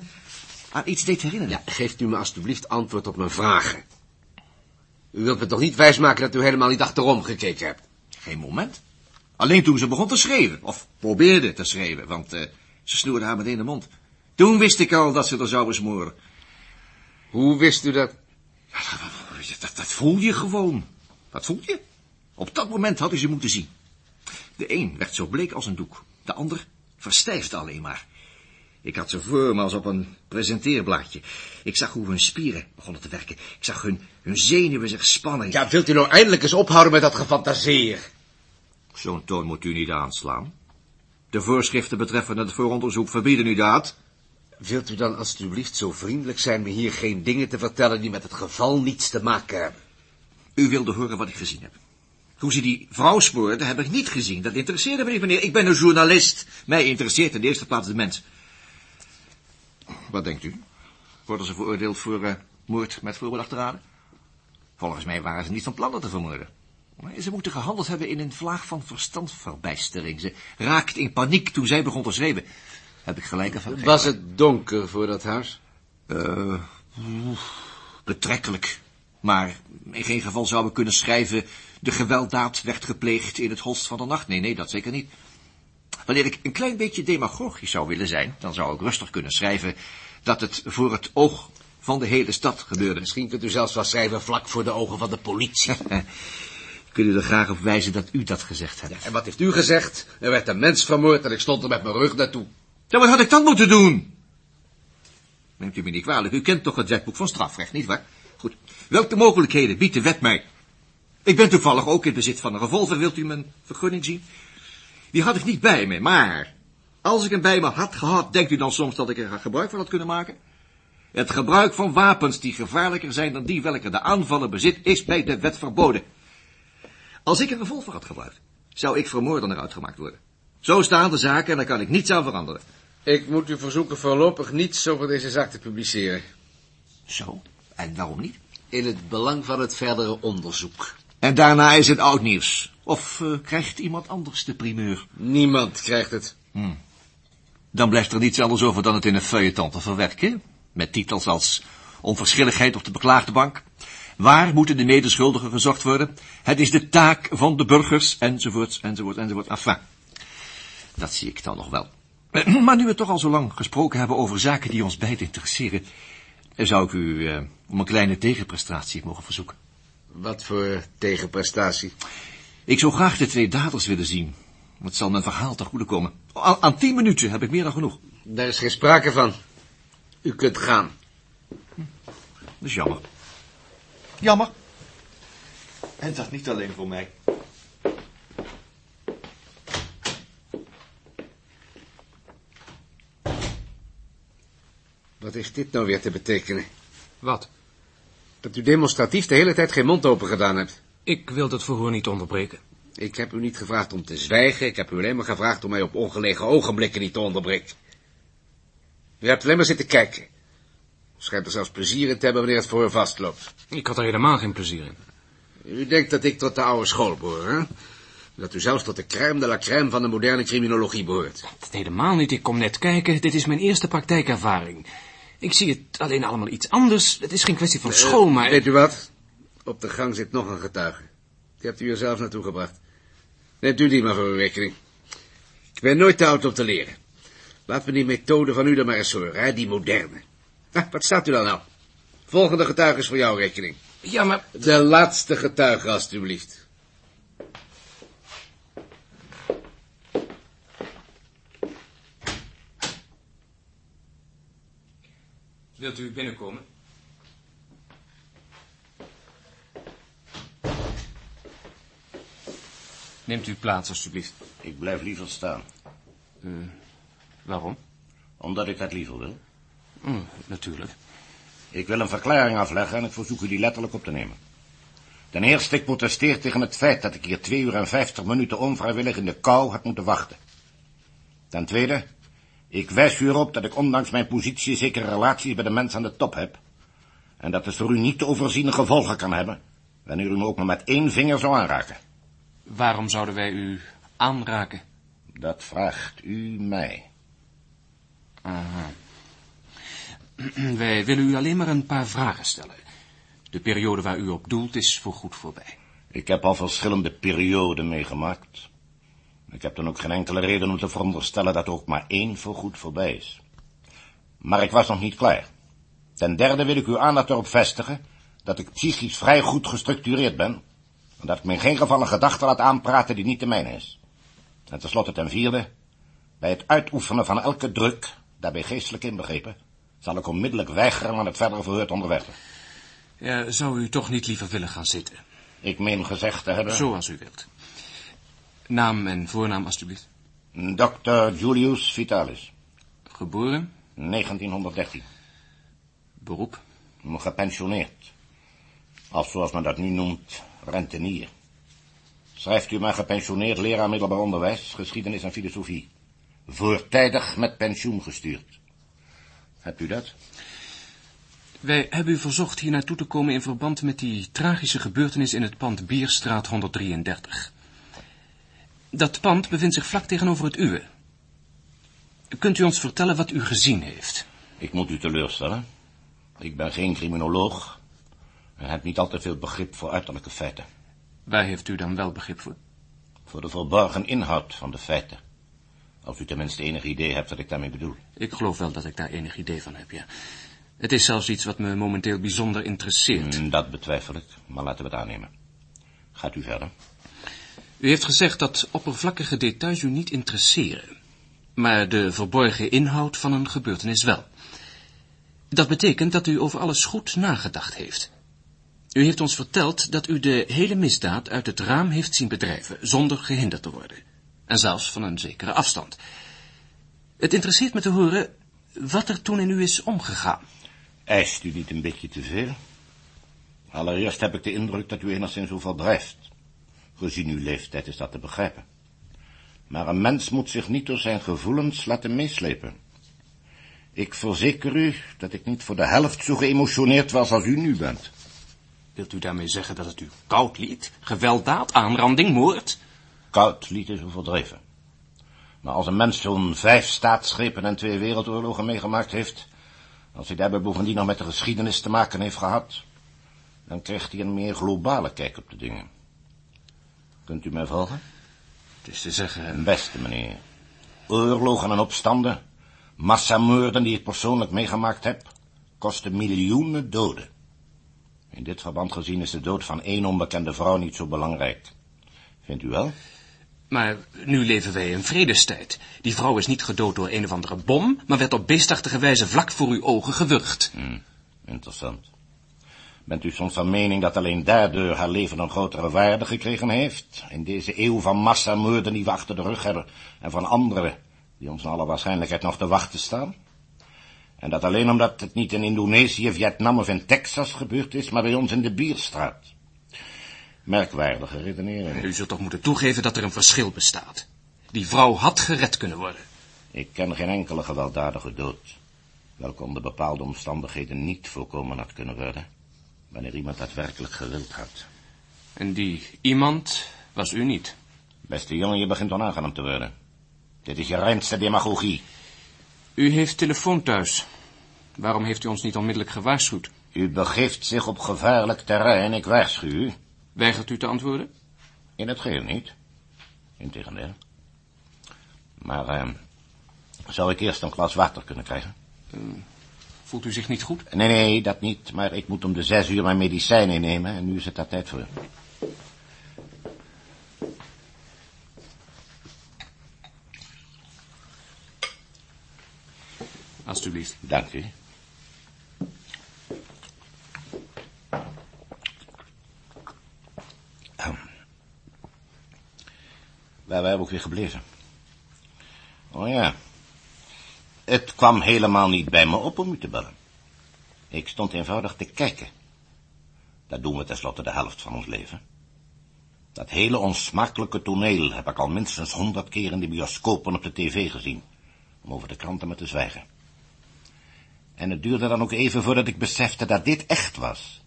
aan iets deed herinneren. Ja, geeft u me alstublieft antwoord op mijn vragen. U wilt me toch niet wijsmaken dat u helemaal niet achterom gekeken hebt? Geen moment. Alleen toen ze begon te schreeuwen, of probeerde te schreeuwen, want eh, ze snoerde haar meteen de mond. Toen wist ik al dat ze er zouden smoren. Hoe wist u dat? Dat, dat voel je gewoon. Dat voel je. Op dat moment had u ze moeten zien. De een werd zo bleek als een doek. De ander verstijfde alleen maar. Ik had ze voor me als op een presenteerblaadje. Ik zag hoe hun spieren begonnen te werken. Ik zag hun, hun zenuwen zich spannen. Ja, wilt u nou eindelijk eens ophouden met dat gefantaseer? Zo'n toon moet u niet aanslaan. De voorschriften betreffende het vooronderzoek verbieden u dat. Wilt u dan alstublieft zo vriendelijk zijn me hier geen dingen te vertellen die met het geval niets te maken hebben? U wilde horen wat ik gezien heb. Hoe ze die vrouw spoorde, heb ik niet gezien. Dat interesseerde me niet, meneer. Ik ben een journalist. Mij interesseert in de eerste plaats de mens. Wat denkt u? Worden ze veroordeeld voor uh, moord met voorbedachte raden? Volgens mij waren ze niet van plan dat te vermoorden. Maar ze moeten gehandeld hebben in een vlaag van verstandverbijstering. Ze raakte in paniek toen zij begon te schreeuwen. Heb ik gelijk of Was het donker voor dat huis? Uh, betrekkelijk. Maar in geen geval zou we kunnen schrijven... de gewelddaad werd gepleegd in het holst van de nacht. Nee, nee, dat zeker niet. Wanneer ik een klein beetje demagogisch zou willen zijn... dan zou ik rustig kunnen schrijven... dat het voor het oog van de hele stad gebeurde. Misschien kunt u zelfs wel schrijven vlak voor de ogen van de politie. wil u er graag op wijzen dat u dat gezegd hebt. Ja, en wat heeft u gezegd? Er werd een mens vermoord en ik stond er met mijn rug naartoe. Ja, wat had ik dan moeten doen? Neemt u me niet kwalijk, u kent toch het wetboek van strafrecht, niet waar? Goed, welke mogelijkheden biedt de wet mij? Ik ben toevallig ook in bezit van een revolver, wilt u mijn vergunning zien? Die had ik niet bij me, maar als ik hem bij me had gehad, denkt u dan soms dat ik er gebruik van had kunnen maken? Het gebruik van wapens die gevaarlijker zijn dan die welke de aanvaller bezit, is bij de wet verboden. Als ik een revolver had gebruikt, zou ik vermoordener uitgemaakt worden. Zo staan de zaken en daar kan ik niets aan veranderen. Ik moet u verzoeken voorlopig niets over deze zaak te publiceren. Zo? En waarom niet? In het belang van het verdere onderzoek. En daarna is het oud nieuws. Of uh, krijgt iemand anders de primeur? Niemand krijgt het. Hmm. Dan blijft er niets anders over dan het in een feuilleton te verwerken. Met titels als onverschilligheid op de beklaagde bank. Waar moeten de medeschuldigen gezocht worden? Het is de taak van de burgers, enzovoort, enzovoort, enzovoort. Enfin, dat zie ik dan nog wel. Maar nu we toch al zo lang gesproken hebben over zaken die ons beiden interesseren, zou ik u uh, om een kleine tegenprestatie mogen verzoeken. Wat voor tegenprestatie? Ik zou graag de twee daders willen zien. Het zal mijn verhaal ten goede komen. Aan, aan tien minuten heb ik meer dan genoeg. Daar is geen sprake van. U kunt gaan. Dat is jammer. Jammer. En dat niet alleen voor mij. Wat is dit nou weer te betekenen? Wat? Dat u demonstratief de hele tijd geen mond open gedaan hebt. Ik wil het verhoor niet onderbreken. Ik heb u niet gevraagd om te zwijgen. Ik heb u alleen maar gevraagd om mij op ongelegen ogenblikken niet te onderbreken. U hebt alleen maar zitten kijken. Schijnt er zelfs plezier in te hebben wanneer het voor u vastloopt. Ik had er helemaal geen plezier in. U denkt dat ik tot de oude school behoor, hè? Dat u zelfs tot de crème de la crème van de moderne criminologie behoort. Dat helemaal niet. Ik kom net kijken. Dit is mijn eerste praktijkervaring. Ik zie het alleen allemaal iets anders. Het is geen kwestie van school, maar... Weet u wat? Op de gang zit nog een getuige. Die hebt u er zelf naartoe gebracht. Neemt u die maar voor uw rekening. Ik ben nooit te oud om te leren. Laten we die methode van u dan maar eens horen, hè? die moderne. Ah, wat staat u dan nou? Volgende getuige is voor jouw rekening. Ja, maar... De laatste getuige, alstublieft. Wilt u binnenkomen? Neemt u plaats, alstublieft. Ik blijf liever staan. Uh, waarom? Omdat ik dat liever wil. Mm, natuurlijk. Ik wil een verklaring afleggen en ik verzoek u die letterlijk op te nemen. Ten eerste, ik protesteer tegen het feit dat ik hier twee uur en vijftig minuten onvrijwillig in de kou had moeten wachten. Ten tweede, ik wijs u erop dat ik ondanks mijn positie zekere relaties bij de mensen aan de top heb. En dat het voor u niet te overziene gevolgen kan hebben, wanneer u me ook maar met één vinger zou aanraken. Waarom zouden wij u aanraken? Dat vraagt u mij. Aha. Wij willen u alleen maar een paar vragen stellen. De periode waar u op doelt is voorgoed voorbij. Ik heb al verschillende perioden meegemaakt. Ik heb dan ook geen enkele reden om te veronderstellen dat er ook maar één voorgoed voorbij is. Maar ik was nog niet klaar. Ten derde wil ik uw aandacht erop vestigen dat ik psychisch vrij goed gestructureerd ben en dat ik me in geen geval een gedachte laat aanpraten die niet de mijne is. En tenslotte ten vierde, bij het uitoefenen van elke druk, daarbij geestelijk inbegrepen, zal ik onmiddellijk weigeren aan het verdere verhoor te onderwerpen. Ja, zou u toch niet liever willen gaan zitten? Ik meen gezegd te hebben... Zoals u wilt. Naam en voornaam, alstublieft. Dr. Julius Vitalis. Geboren? 1913. Beroep? Gepensioneerd. Als, zoals men dat nu noemt, rentenier. Schrijft u maar gepensioneerd leraar middelbaar onderwijs, geschiedenis en filosofie. Voortijdig met pensioen gestuurd. Hebt u dat? Wij hebben u verzocht hier naartoe te komen in verband met die tragische gebeurtenis in het pand Bierstraat 133. Dat pand bevindt zich vlak tegenover het uwe. Kunt u ons vertellen wat u gezien heeft? Ik moet u teleurstellen. Ik ben geen criminoloog en heb niet altijd veel begrip voor uiterlijke feiten. Waar heeft u dan wel begrip voor? Voor de verborgen inhoud van de feiten. Als u tenminste enig idee hebt wat ik daarmee bedoel. Ik geloof wel dat ik daar enig idee van heb, ja. Het is zelfs iets wat me momenteel bijzonder interesseert. Hmm, Dat betwijfel ik, maar laten we het aannemen. Gaat u verder. U heeft gezegd dat oppervlakkige details u niet interesseren, maar de verborgen inhoud van een gebeurtenis wel. Dat betekent dat u over alles goed nagedacht heeft. U heeft ons verteld dat u de hele misdaad uit het raam heeft zien bedrijven, zonder gehinderd te worden. En zelfs van een zekere afstand. Het interesseert me te horen wat er toen in u is omgegaan. Eist u niet een beetje te veel? Allereerst heb ik de indruk dat u enigszins overdrijft. Gezien uw leeftijd is dat te begrijpen. Maar een mens moet zich niet door zijn gevoelens laten meeslepen. Ik verzeker u dat ik niet voor de helft zo geëmotioneerd was als u nu bent. Wilt u daarmee zeggen dat het u koud liet? Gewelddaad, aanranding, moord? Koud liet is overdreven. Maar als een mens zo'n vijf staatsgrepen en twee wereldoorlogen meegemaakt heeft, als hij daarbij bovendien nog met de geschiedenis te maken heeft gehad, dan krijgt hij een meer globale kijk op de dingen. Kunt u mij volgen? Het is te zeggen... Beste meneer, oorlogen en opstanden, massamoorden die ik persoonlijk meegemaakt heb, kosten miljoenen doden. In dit verband gezien is de dood van één onbekende vrouw niet zo belangrijk. Vindt u wel? Maar nu leven wij in vredestijd. Die vrouw is niet gedood door een of andere bom, maar werd op beestachtige wijze vlak voor uw ogen gewurgd. Hm, interessant. Bent u soms van mening dat alleen daardoor haar leven een grotere waarde gekregen heeft? In deze eeuw van massamoorden die we achter de rug hebben en van anderen die ons naar alle waarschijnlijkheid nog te wachten staan? En dat alleen omdat het niet in Indonesië, Vietnam of in Texas gebeurd is, maar bij ons in de Bierstraat. Merkwaardige redenering. U zult toch moeten toegeven dat er een verschil bestaat. Die vrouw had gered kunnen worden. Ik ken geen enkele gewelddadige dood, welke onder bepaalde omstandigheden niet voorkomen had kunnen worden, wanneer iemand daadwerkelijk gewild had. En die iemand was u niet. Beste jongen, je begint onaangenaam te worden. Dit is je reinste demagogie. U heeft telefoon thuis. Waarom heeft u ons niet onmiddellijk gewaarschuwd? U begeeft zich op gevaarlijk terrein, ik waarschuw u. Weigert u te antwoorden? In het geheel niet. Integendeel. Maar, eh, zou ik eerst een glas water kunnen krijgen? Voelt u zich niet goed? Nee, nee, dat niet. Maar ik moet om de zes uur mijn medicijn innemen en nu is het daar tijd voor. Alsjeblieft. Dank u. Waar waren we ook weer gebleven? Oh ja. Het kwam helemaal niet bij me op om u te bellen. Ik stond eenvoudig te kijken. Dat doen we tenslotte de helft van ons leven. Dat hele onsmakelijke toneel heb ik al minstens honderd keer in de bioscoop en op de tv gezien. Om over de kranten maar te zwijgen. En het duurde dan ook even voordat ik besefte dat dit echt was.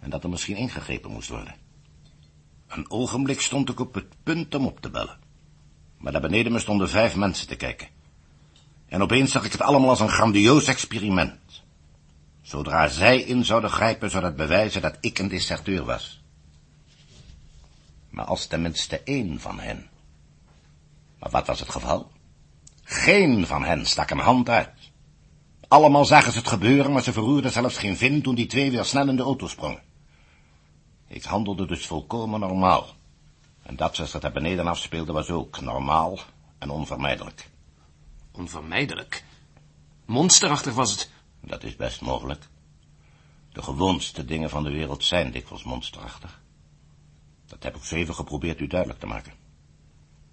En dat er misschien ingegrepen moest worden. Een ogenblik stond ik op het punt om op te bellen. Maar daar beneden me stonden vijf mensen te kijken. En opeens zag ik het allemaal als een grandioos experiment. Zodra zij in zouden grijpen, zou dat bewijzen dat ik een deserteur was. Maar als tenminste één van hen. Maar wat was het geval? Geen van hen stak een hand uit. Allemaal zagen ze het gebeuren, maar ze verroerden zelfs geen vin toen die twee weer snel in de auto sprongen. Ik handelde dus volkomen normaal. En dat zoals dat daar beneden afspeelde was ook normaal en onvermijdelijk. Onvermijdelijk. Monsterachtig was het. Dat is best mogelijk. De gewoonste dingen van de wereld zijn dikwijls monsterachtig. Dat heb ik zo even geprobeerd u duidelijk te maken.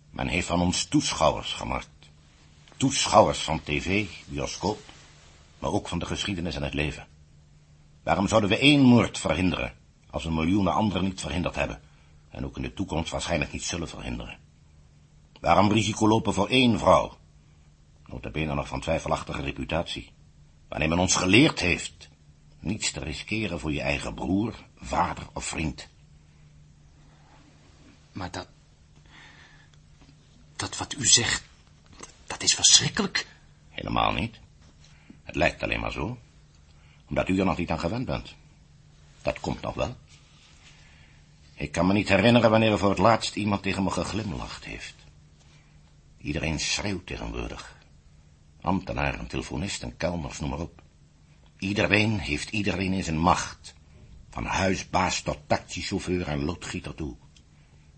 Men heeft van ons toeschouwers gemaakt. Toeschouwers van tv, bioscoop, maar ook van de geschiedenis en het leven. Waarom zouden we één moord verhinderen, Als we miljoenen anderen niet verhinderd hebben. En ook in de toekomst waarschijnlijk niet zullen verhinderen. Waarom risico lopen voor één vrouw? Notabene nog van twijfelachtige reputatie. Wanneer men ons geleerd heeft niets te riskeren voor je eigen broer, vader of vriend. Maar dat... Dat wat u zegt, dat is verschrikkelijk. Helemaal niet. Het lijkt alleen maar zo. Omdat u er nog niet aan gewend bent. Dat komt nog wel. Ik kan me niet herinneren wanneer er voor het laatst iemand tegen me geglimlacht heeft. Iedereen schreeuwt tegenwoordig. Ambtenaren, telefonisten, kelners, noem maar op. Iedereen heeft iedereen in zijn macht. Van huisbaas tot taxichauffeur en loodgieter toe.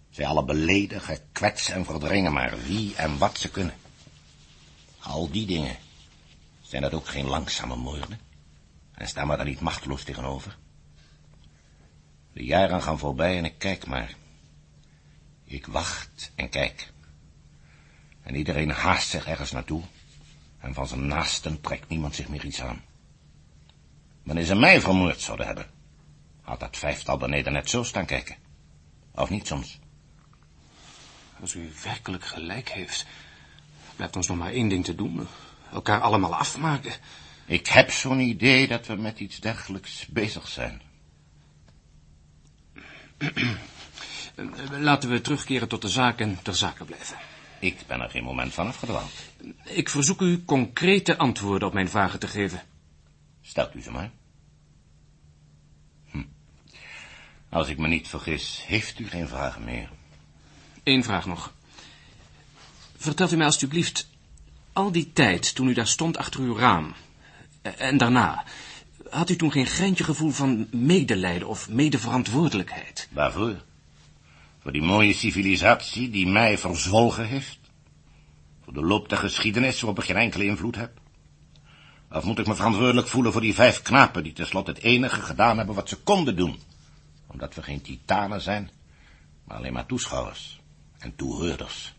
Zij alle beledigen, kwetsen en verdringen maar wie en wat ze kunnen. Al die dingen. Zijn dat ook geen langzame moorden? En staan we daar niet machteloos tegenover? De jaren gaan voorbij en ik kijk maar. Ik wacht en kijk. En iedereen haast zich ergens naartoe. En van zijn naasten trekt niemand zich meer iets aan. Wanneer ze mij vermoord zouden hebben, had dat vijftal beneden net zo staan kijken. Of niet soms? Als u werkelijk gelijk heeft, blijft ons nog maar één ding te doen. Elkaar allemaal afmaken. Ik heb zo'n idee dat we met iets dergelijks bezig zijn. Laten we terugkeren tot de zaak en ter zake blijven. Ik ben er geen moment van afgedwaald. Ik verzoek u concrete antwoorden op mijn vragen te geven. Stelt u ze maar. Hm. Als ik me niet vergis, heeft u geen vragen meer. Eén vraag nog. Vertelt u mij alstublieft, al die tijd toen u daar stond achter uw raam, en daarna, had u toen geen greintje gevoel van medelijden of medeverantwoordelijkheid? Waarvoor? Voor die mooie civilisatie die mij verzwolgen heeft? Voor de loop der geschiedenis waarop ik geen enkele invloed heb? Of moet ik me verantwoordelijk voelen voor die vijf knapen die tenslotte het enige gedaan hebben wat ze konden doen? Omdat we geen titanen zijn, maar alleen maar toeschouwers en toehoorders.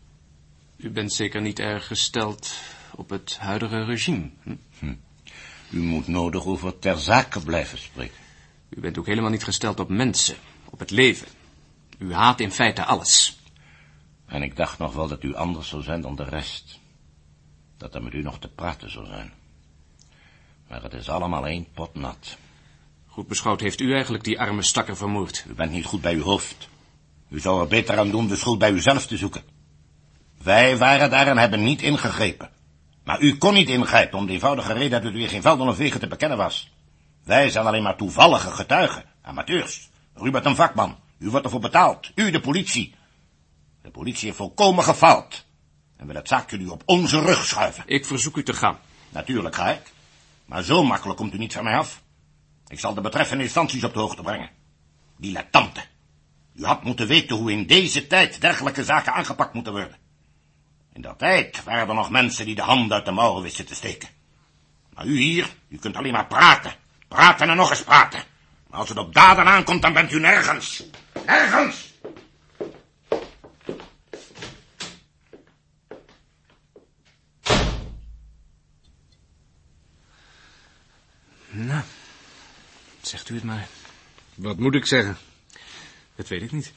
U bent zeker niet erg gesteld op het huidige regime. Hm? Hm. U moet nodig over ter zake blijven spreken. U bent ook helemaal niet gesteld op mensen, op het leven. U haat in feite alles. En ik dacht nog wel dat u anders zou zijn dan de rest. Dat er met u nog te praten zou zijn. Maar het is allemaal één pot nat. Goed beschouwd heeft u eigenlijk die arme stakker vermoord. U bent niet goed bij uw hoofd. U zou er beter aan doen de schuld bij uzelf te zoeken. Wij waren daar en hebben niet ingegrepen. Maar u kon niet ingrijpen om de eenvoudige reden dat u weer geen velden of wegen te bekennen was. Wij zijn alleen maar toevallige getuigen, amateurs. U bent een vakman. U wordt ervoor betaald. U, de politie. De politie heeft volkomen gefaald. En wil het zaakje nu op onze rug schuiven. Ik verzoek u te gaan. Natuurlijk ga ik. Maar zo makkelijk komt u niet van mij af. Ik zal de betreffende instanties op de hoogte brengen. Dilettante. U had moeten weten hoe in deze tijd dergelijke zaken aangepakt moeten worden. In dat tijd waren er nog mensen die de handen uit de mouwen wisten te steken. Maar u hier, u kunt alleen maar praten. Praten en nog eens praten. Maar als het op daden aankomt, dan bent u nergens. Nergens! Nou, zegt u het maar. Wat moet ik zeggen? Dat weet ik niet.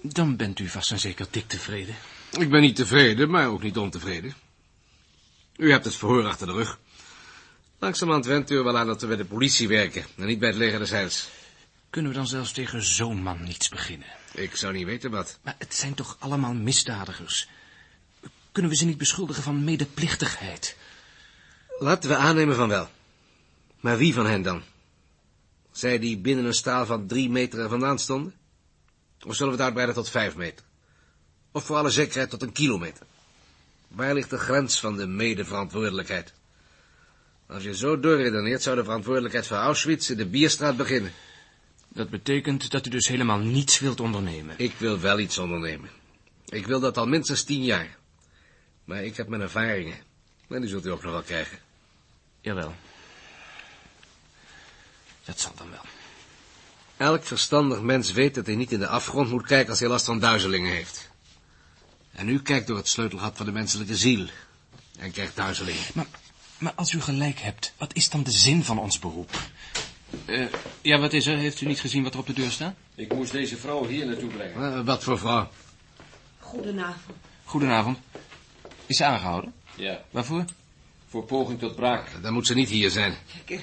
Dan bent u vast en zeker dik tevreden. Ik ben niet tevreden, maar ook niet ontevreden. U hebt het verhoor achter de rug. Langzamerhand went u er wel aan dat we bij de politie werken en niet bij het leger des Heils. Kunnen we dan zelfs tegen zo'n man niets beginnen? Ik zou niet weten wat. Maar het zijn toch allemaal misdadigers? Kunnen we ze niet beschuldigen van medeplichtigheid? Laten we aannemen van wel. Maar wie van hen dan? Zij die binnen een staal van drie meter er vandaan stonden? Of zullen we het uitbreiden tot vijf meter? Of voor alle zekerheid tot een kilometer? Waar ligt de grens van de medeverantwoordelijkheid? Als je zo doorredeneert, zou de verantwoordelijkheid voor Auschwitz in de Bierstraat beginnen. Dat betekent dat u dus helemaal niets wilt ondernemen. Ik wil wel iets ondernemen. Ik wil dat al minstens tien jaar. Maar ik heb mijn ervaringen. En die zult u ook nog wel krijgen. Jawel. Dat zal dan wel. Elk verstandig mens weet dat hij niet in de afgrond moet kijken als hij last van duizelingen heeft. En u kijkt door het sleutelgat van de menselijke ziel. En krijgt duizelingen. Maar, maar als u gelijk hebt, wat is dan de zin van ons beroep? Eh, ja, wat is er? Heeft u niet gezien wat er op de deur staat? Ik moest deze vrouw hier naartoe brengen. wat voor vrouw? Goedenavond. Goedenavond. Is ze aangehouden? Ja, Waarvoor? voor poging tot braak. Dan moet ze niet hier zijn. Ik, eh,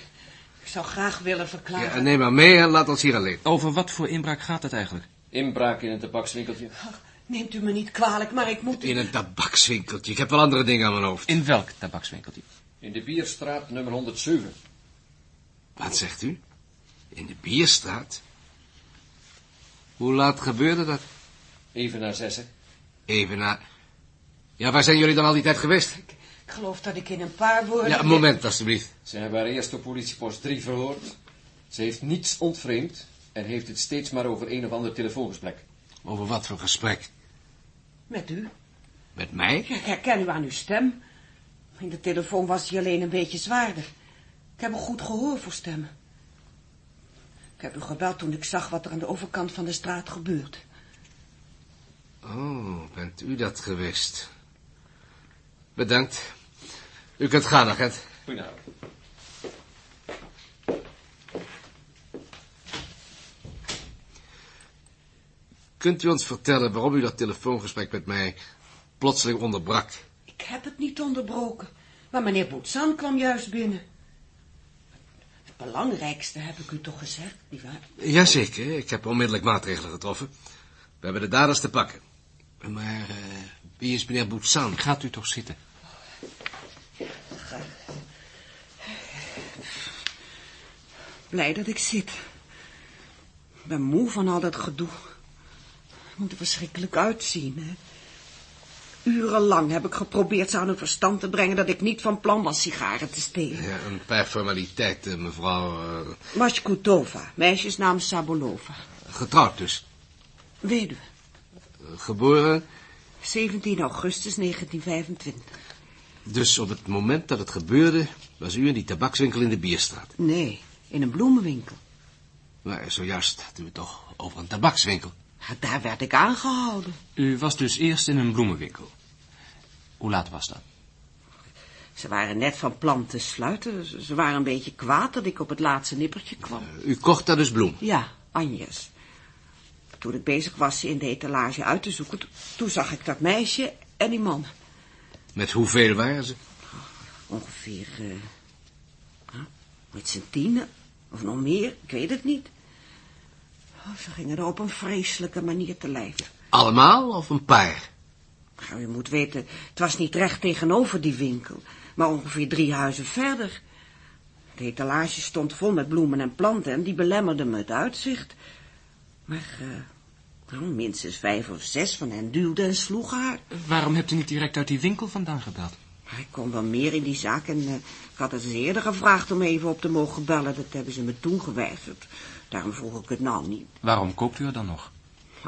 ik zou graag willen verklaren. Ja, neem maar mee en laat ons hier alleen. Over wat voor inbraak gaat het eigenlijk? Inbraak in een tabakswinkeltje. Ach, neemt u me niet kwalijk, maar ik moet... In een tabakswinkeltje. Ik heb wel andere dingen aan mijn hoofd. In welk tabakswinkeltje? In de Bierstraat nummer 107. Wat zegt u? In de Bierstraat? Hoe laat gebeurde dat? Even na zessen. Even na... Ja, waar zijn jullie dan al die tijd geweest? Ik geloof dat ik in een paar woorden... Ja, een moment, alstublieft. Ze hebben haar eerst op politiepost 3 verhoord. Ze heeft niets ontvreemd en heeft het steeds maar over een of ander telefoongesprek. Over wat voor gesprek? Met u. Met mij? Ik herken u aan uw stem. In de telefoon was hij alleen een beetje zwaarder. Ik heb een goed gehoor voor stemmen. Ik heb u gebeld toen ik zag wat er aan de overkant van de straat gebeurt. Oh, bent u dat geweest? Bedankt. U kunt gaan, agent. Goedenavond. Kunt u ons vertellen waarom u dat telefoongesprek met mij plotseling onderbrak? Ik heb het niet onderbroken. Maar meneer Boetsan kwam juist binnen. Het belangrijkste heb ik u toch gezegd, nietwaar? Jazeker, ik heb onmiddellijk maatregelen getroffen. We hebben de daders te pakken. Maar eh, wie is meneer Boetsan? Gaat u toch zitten? Blij dat ik zit. Ik ben moe van al dat gedoe. Moet er verschrikkelijk uitzien, hè. Urenlang heb ik geprobeerd ze aan hun verstand te brengen... dat ik niet van plan was sigaren te stelen. Ja, een paar formaliteiten, mevrouw. eh, Mashkutova, meisjesnaam Sabolova. getrouwd dus. Weduwe, Geboren, 17 augustus 1925. dus op het moment dat het gebeurde... was u in die tabakswinkel in de Bierstraat. Nee, in een bloemenwinkel. Maar zojuist hadden we het toch over een tabakswinkel. Daar werd ik aangehouden. U was dus eerst in een bloemenwinkel. Hoe laat was dat? Ze waren net van plan te sluiten. Ze waren een beetje kwaad dat ik op het laatste nippertje kwam. U kocht daar dus bloem. Ja, Anjes. Toen ik bezig was ze in de etalage uit te zoeken... to- toen zag ik dat meisje en die man. Met hoeveel waren ze? Ongeveer... eh, huh, met z'n tienen, of nog meer, ik weet het niet. Oh, ze gingen er op een vreselijke manier te lijf. Allemaal of een paar? Nou, je moet weten, het was niet recht tegenover die winkel... maar ongeveer drie huizen verder. De etalage stond vol met bloemen en planten... en die belemmerden me het uitzicht. Maar eh, nou, minstens vijf of zes van hen duwden en sloegen haar. Waarom hebt u niet direct uit die winkel vandaan gebeld? Ik kon wel meer in die zaak en eh, ik had het ze eerder gevraagd om even op te mogen bellen. Dat hebben ze me toen geweigerd. Daarom vroeg ik het nou niet. Waarom koopt u er dan nog?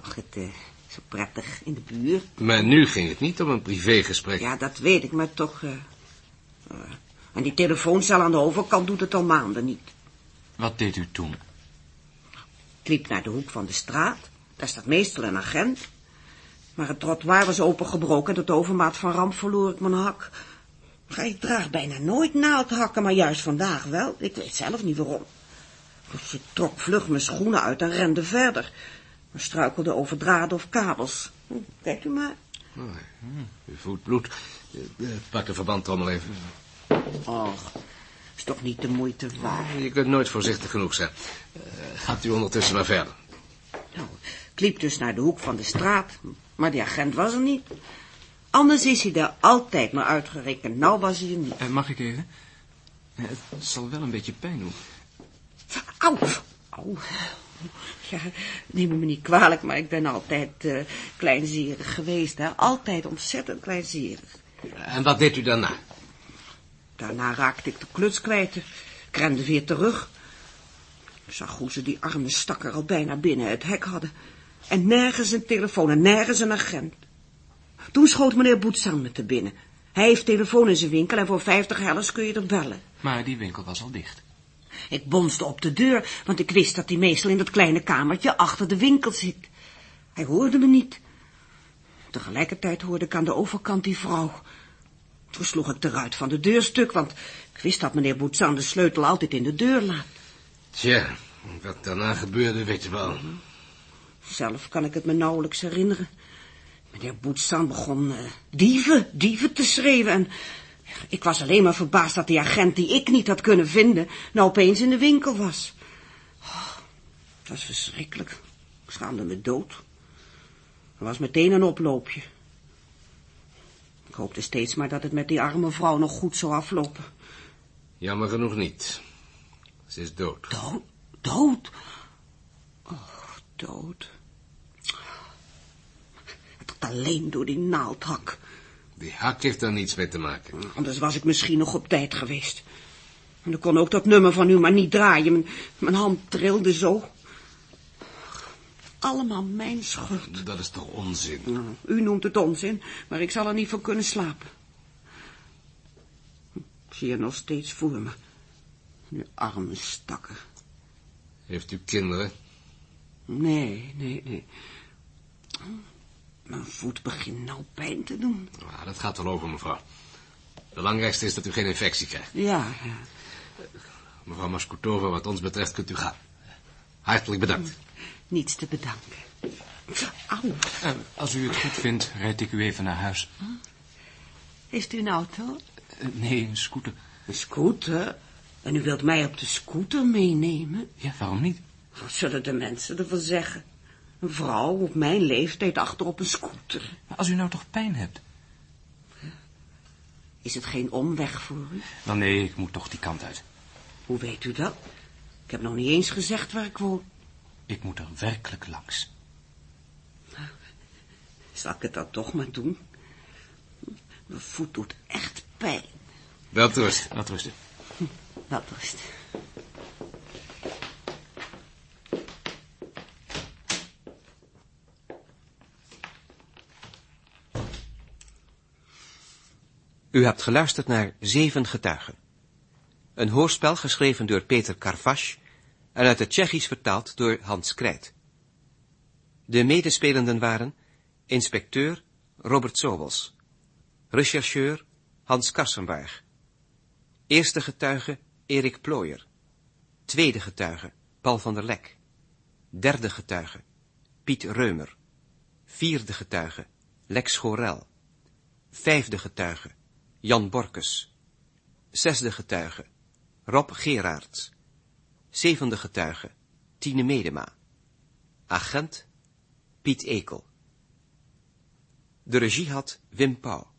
Ach, het eh, is zo prettig in de buurt. Maar nu ging het niet om een privégesprek. Ja, dat weet ik, maar toch... eh, eh, en die telefooncel aan de overkant doet het al maanden niet. Wat deed u toen? Ik liep naar de hoek van de straat. Daar staat meestal een agent. Maar het trottoir was opengebroken. Tot overmaat van ramp verloor ik mijn hak. Maar ik draag bijna nooit naaldhakken, maar juist vandaag wel. Ik weet zelf niet waarom. Dus ik trok vlug mijn schoenen uit en rende verder. Maar struikelde over draden of kabels. Hm, Kijkt u maar. U voelt bloed. Eh, eh, Pak de verbandtrommel even. Och, is toch niet de moeite waard. Je kunt nooit voorzichtig genoeg zijn. Eh, gaat u ondertussen maar verder. Nou, ik liep dus naar de hoek van de straat, maar die agent was er niet. Anders is hij daar altijd maar uitgerekend. Nou was hij er niet. Mag ik even? Het zal wel een beetje pijn doen. Auw, auw. Ja, neem me niet kwalijk, maar ik ben altijd eh kleinzerig geweest, hè. Altijd ontzettend kleinzerig. En wat deed u daarna? Daarna raakte ik de kluts kwijt. Ik rende weer terug. Ik zag hoe ze die arme stakker al bijna binnen het hek hadden. En nergens een telefoon en nergens een agent. Toen schoot meneer Boetsan me te binnen. Hij heeft telefoon in zijn winkel en voor vijftig hellers kun je er bellen. Maar die winkel was al dicht. Ik bonsde op de deur, want ik wist dat hij meestal in dat kleine kamertje achter de winkel zit. Hij hoorde me niet. Tegelijkertijd hoorde ik aan de overkant die vrouw. Toen sloeg ik de ruit van de deur stuk, want ik wist dat meneer Boetsan de sleutel altijd in de deur laat. Tja, wat daarna gebeurde weet je wel. Zelf kan ik het me nauwelijks herinneren. Meneer Boetsan begon eh, dieven, dieven te schreeuwen en... Ik was alleen maar verbaasd dat die agent die ik niet had kunnen vinden... nou opeens in de winkel was. Oh, het was verschrikkelijk. Ik schaamde me dood. Er was meteen een oploopje. Ik hoopte steeds maar dat het met die arme vrouw nog goed zou aflopen. Jammer genoeg niet. Ze is dood. Dood? Dood? Oh, dood. Het alleen door die naaldhak. Die hak heeft daar niets mee te maken. Anders was ik misschien nog op tijd geweest. En ik kon ook dat nummer van u maar niet draaien. Mijn, mijn hand trilde zo. Allemaal mijn schuld. Dat is toch onzin? Nou, u noemt het onzin, maar ik zal er niet voor kunnen slapen. Ik zie je nog steeds voor me. Nu arme stakker. Heeft u kinderen? Nee, nee, nee. Mijn voet begint nou pijn te doen. Ah, dat gaat wel over, mevrouw. Het belangrijkste is dat u geen infectie krijgt. Ja, ja. Mevrouw Maskutova, wat ons betreft kunt u gaan. Hartelijk bedankt. Niets te bedanken. Eh, als u het goed vindt, rijd ik u even naar huis. Heeft u een auto? Eh, nee, een scooter. Een scooter? En u wilt mij op de scooter meenemen? Ja, waarom niet? Wat zullen de mensen ervan zeggen? Een vrouw op mijn leeftijd achter op een scooter. Maar als u nou toch pijn hebt? Is het geen omweg voor u? Wel nee, ik moet toch die kant uit. Hoe weet u dat? Ik heb nog niet eens gezegd waar ik woon. Ik moet er werkelijk langs. Zal ik het dan toch maar doen? Mijn voet doet echt pijn. Wel rust. Laat rusten. Wel rust. U hebt geluisterd naar Zeven Getuigen. Een hoorspel geschreven door Peter Karvash en uit het Tsjechisch vertaald door Hans Krijt. De medespelenden waren inspecteur Robert Sobels, rechercheur Hans Karsenberg, eerste getuige Erik Plooyer, tweede getuige Paul van der Lek, derde getuige Piet Reumer, vierde getuige Lex Gorel, vijfde getuige Jan Borkes, zesde getuige Rob Gerards, zevende getuige Tine Medema, agent Piet Ekel. De regie had Wim Pauw.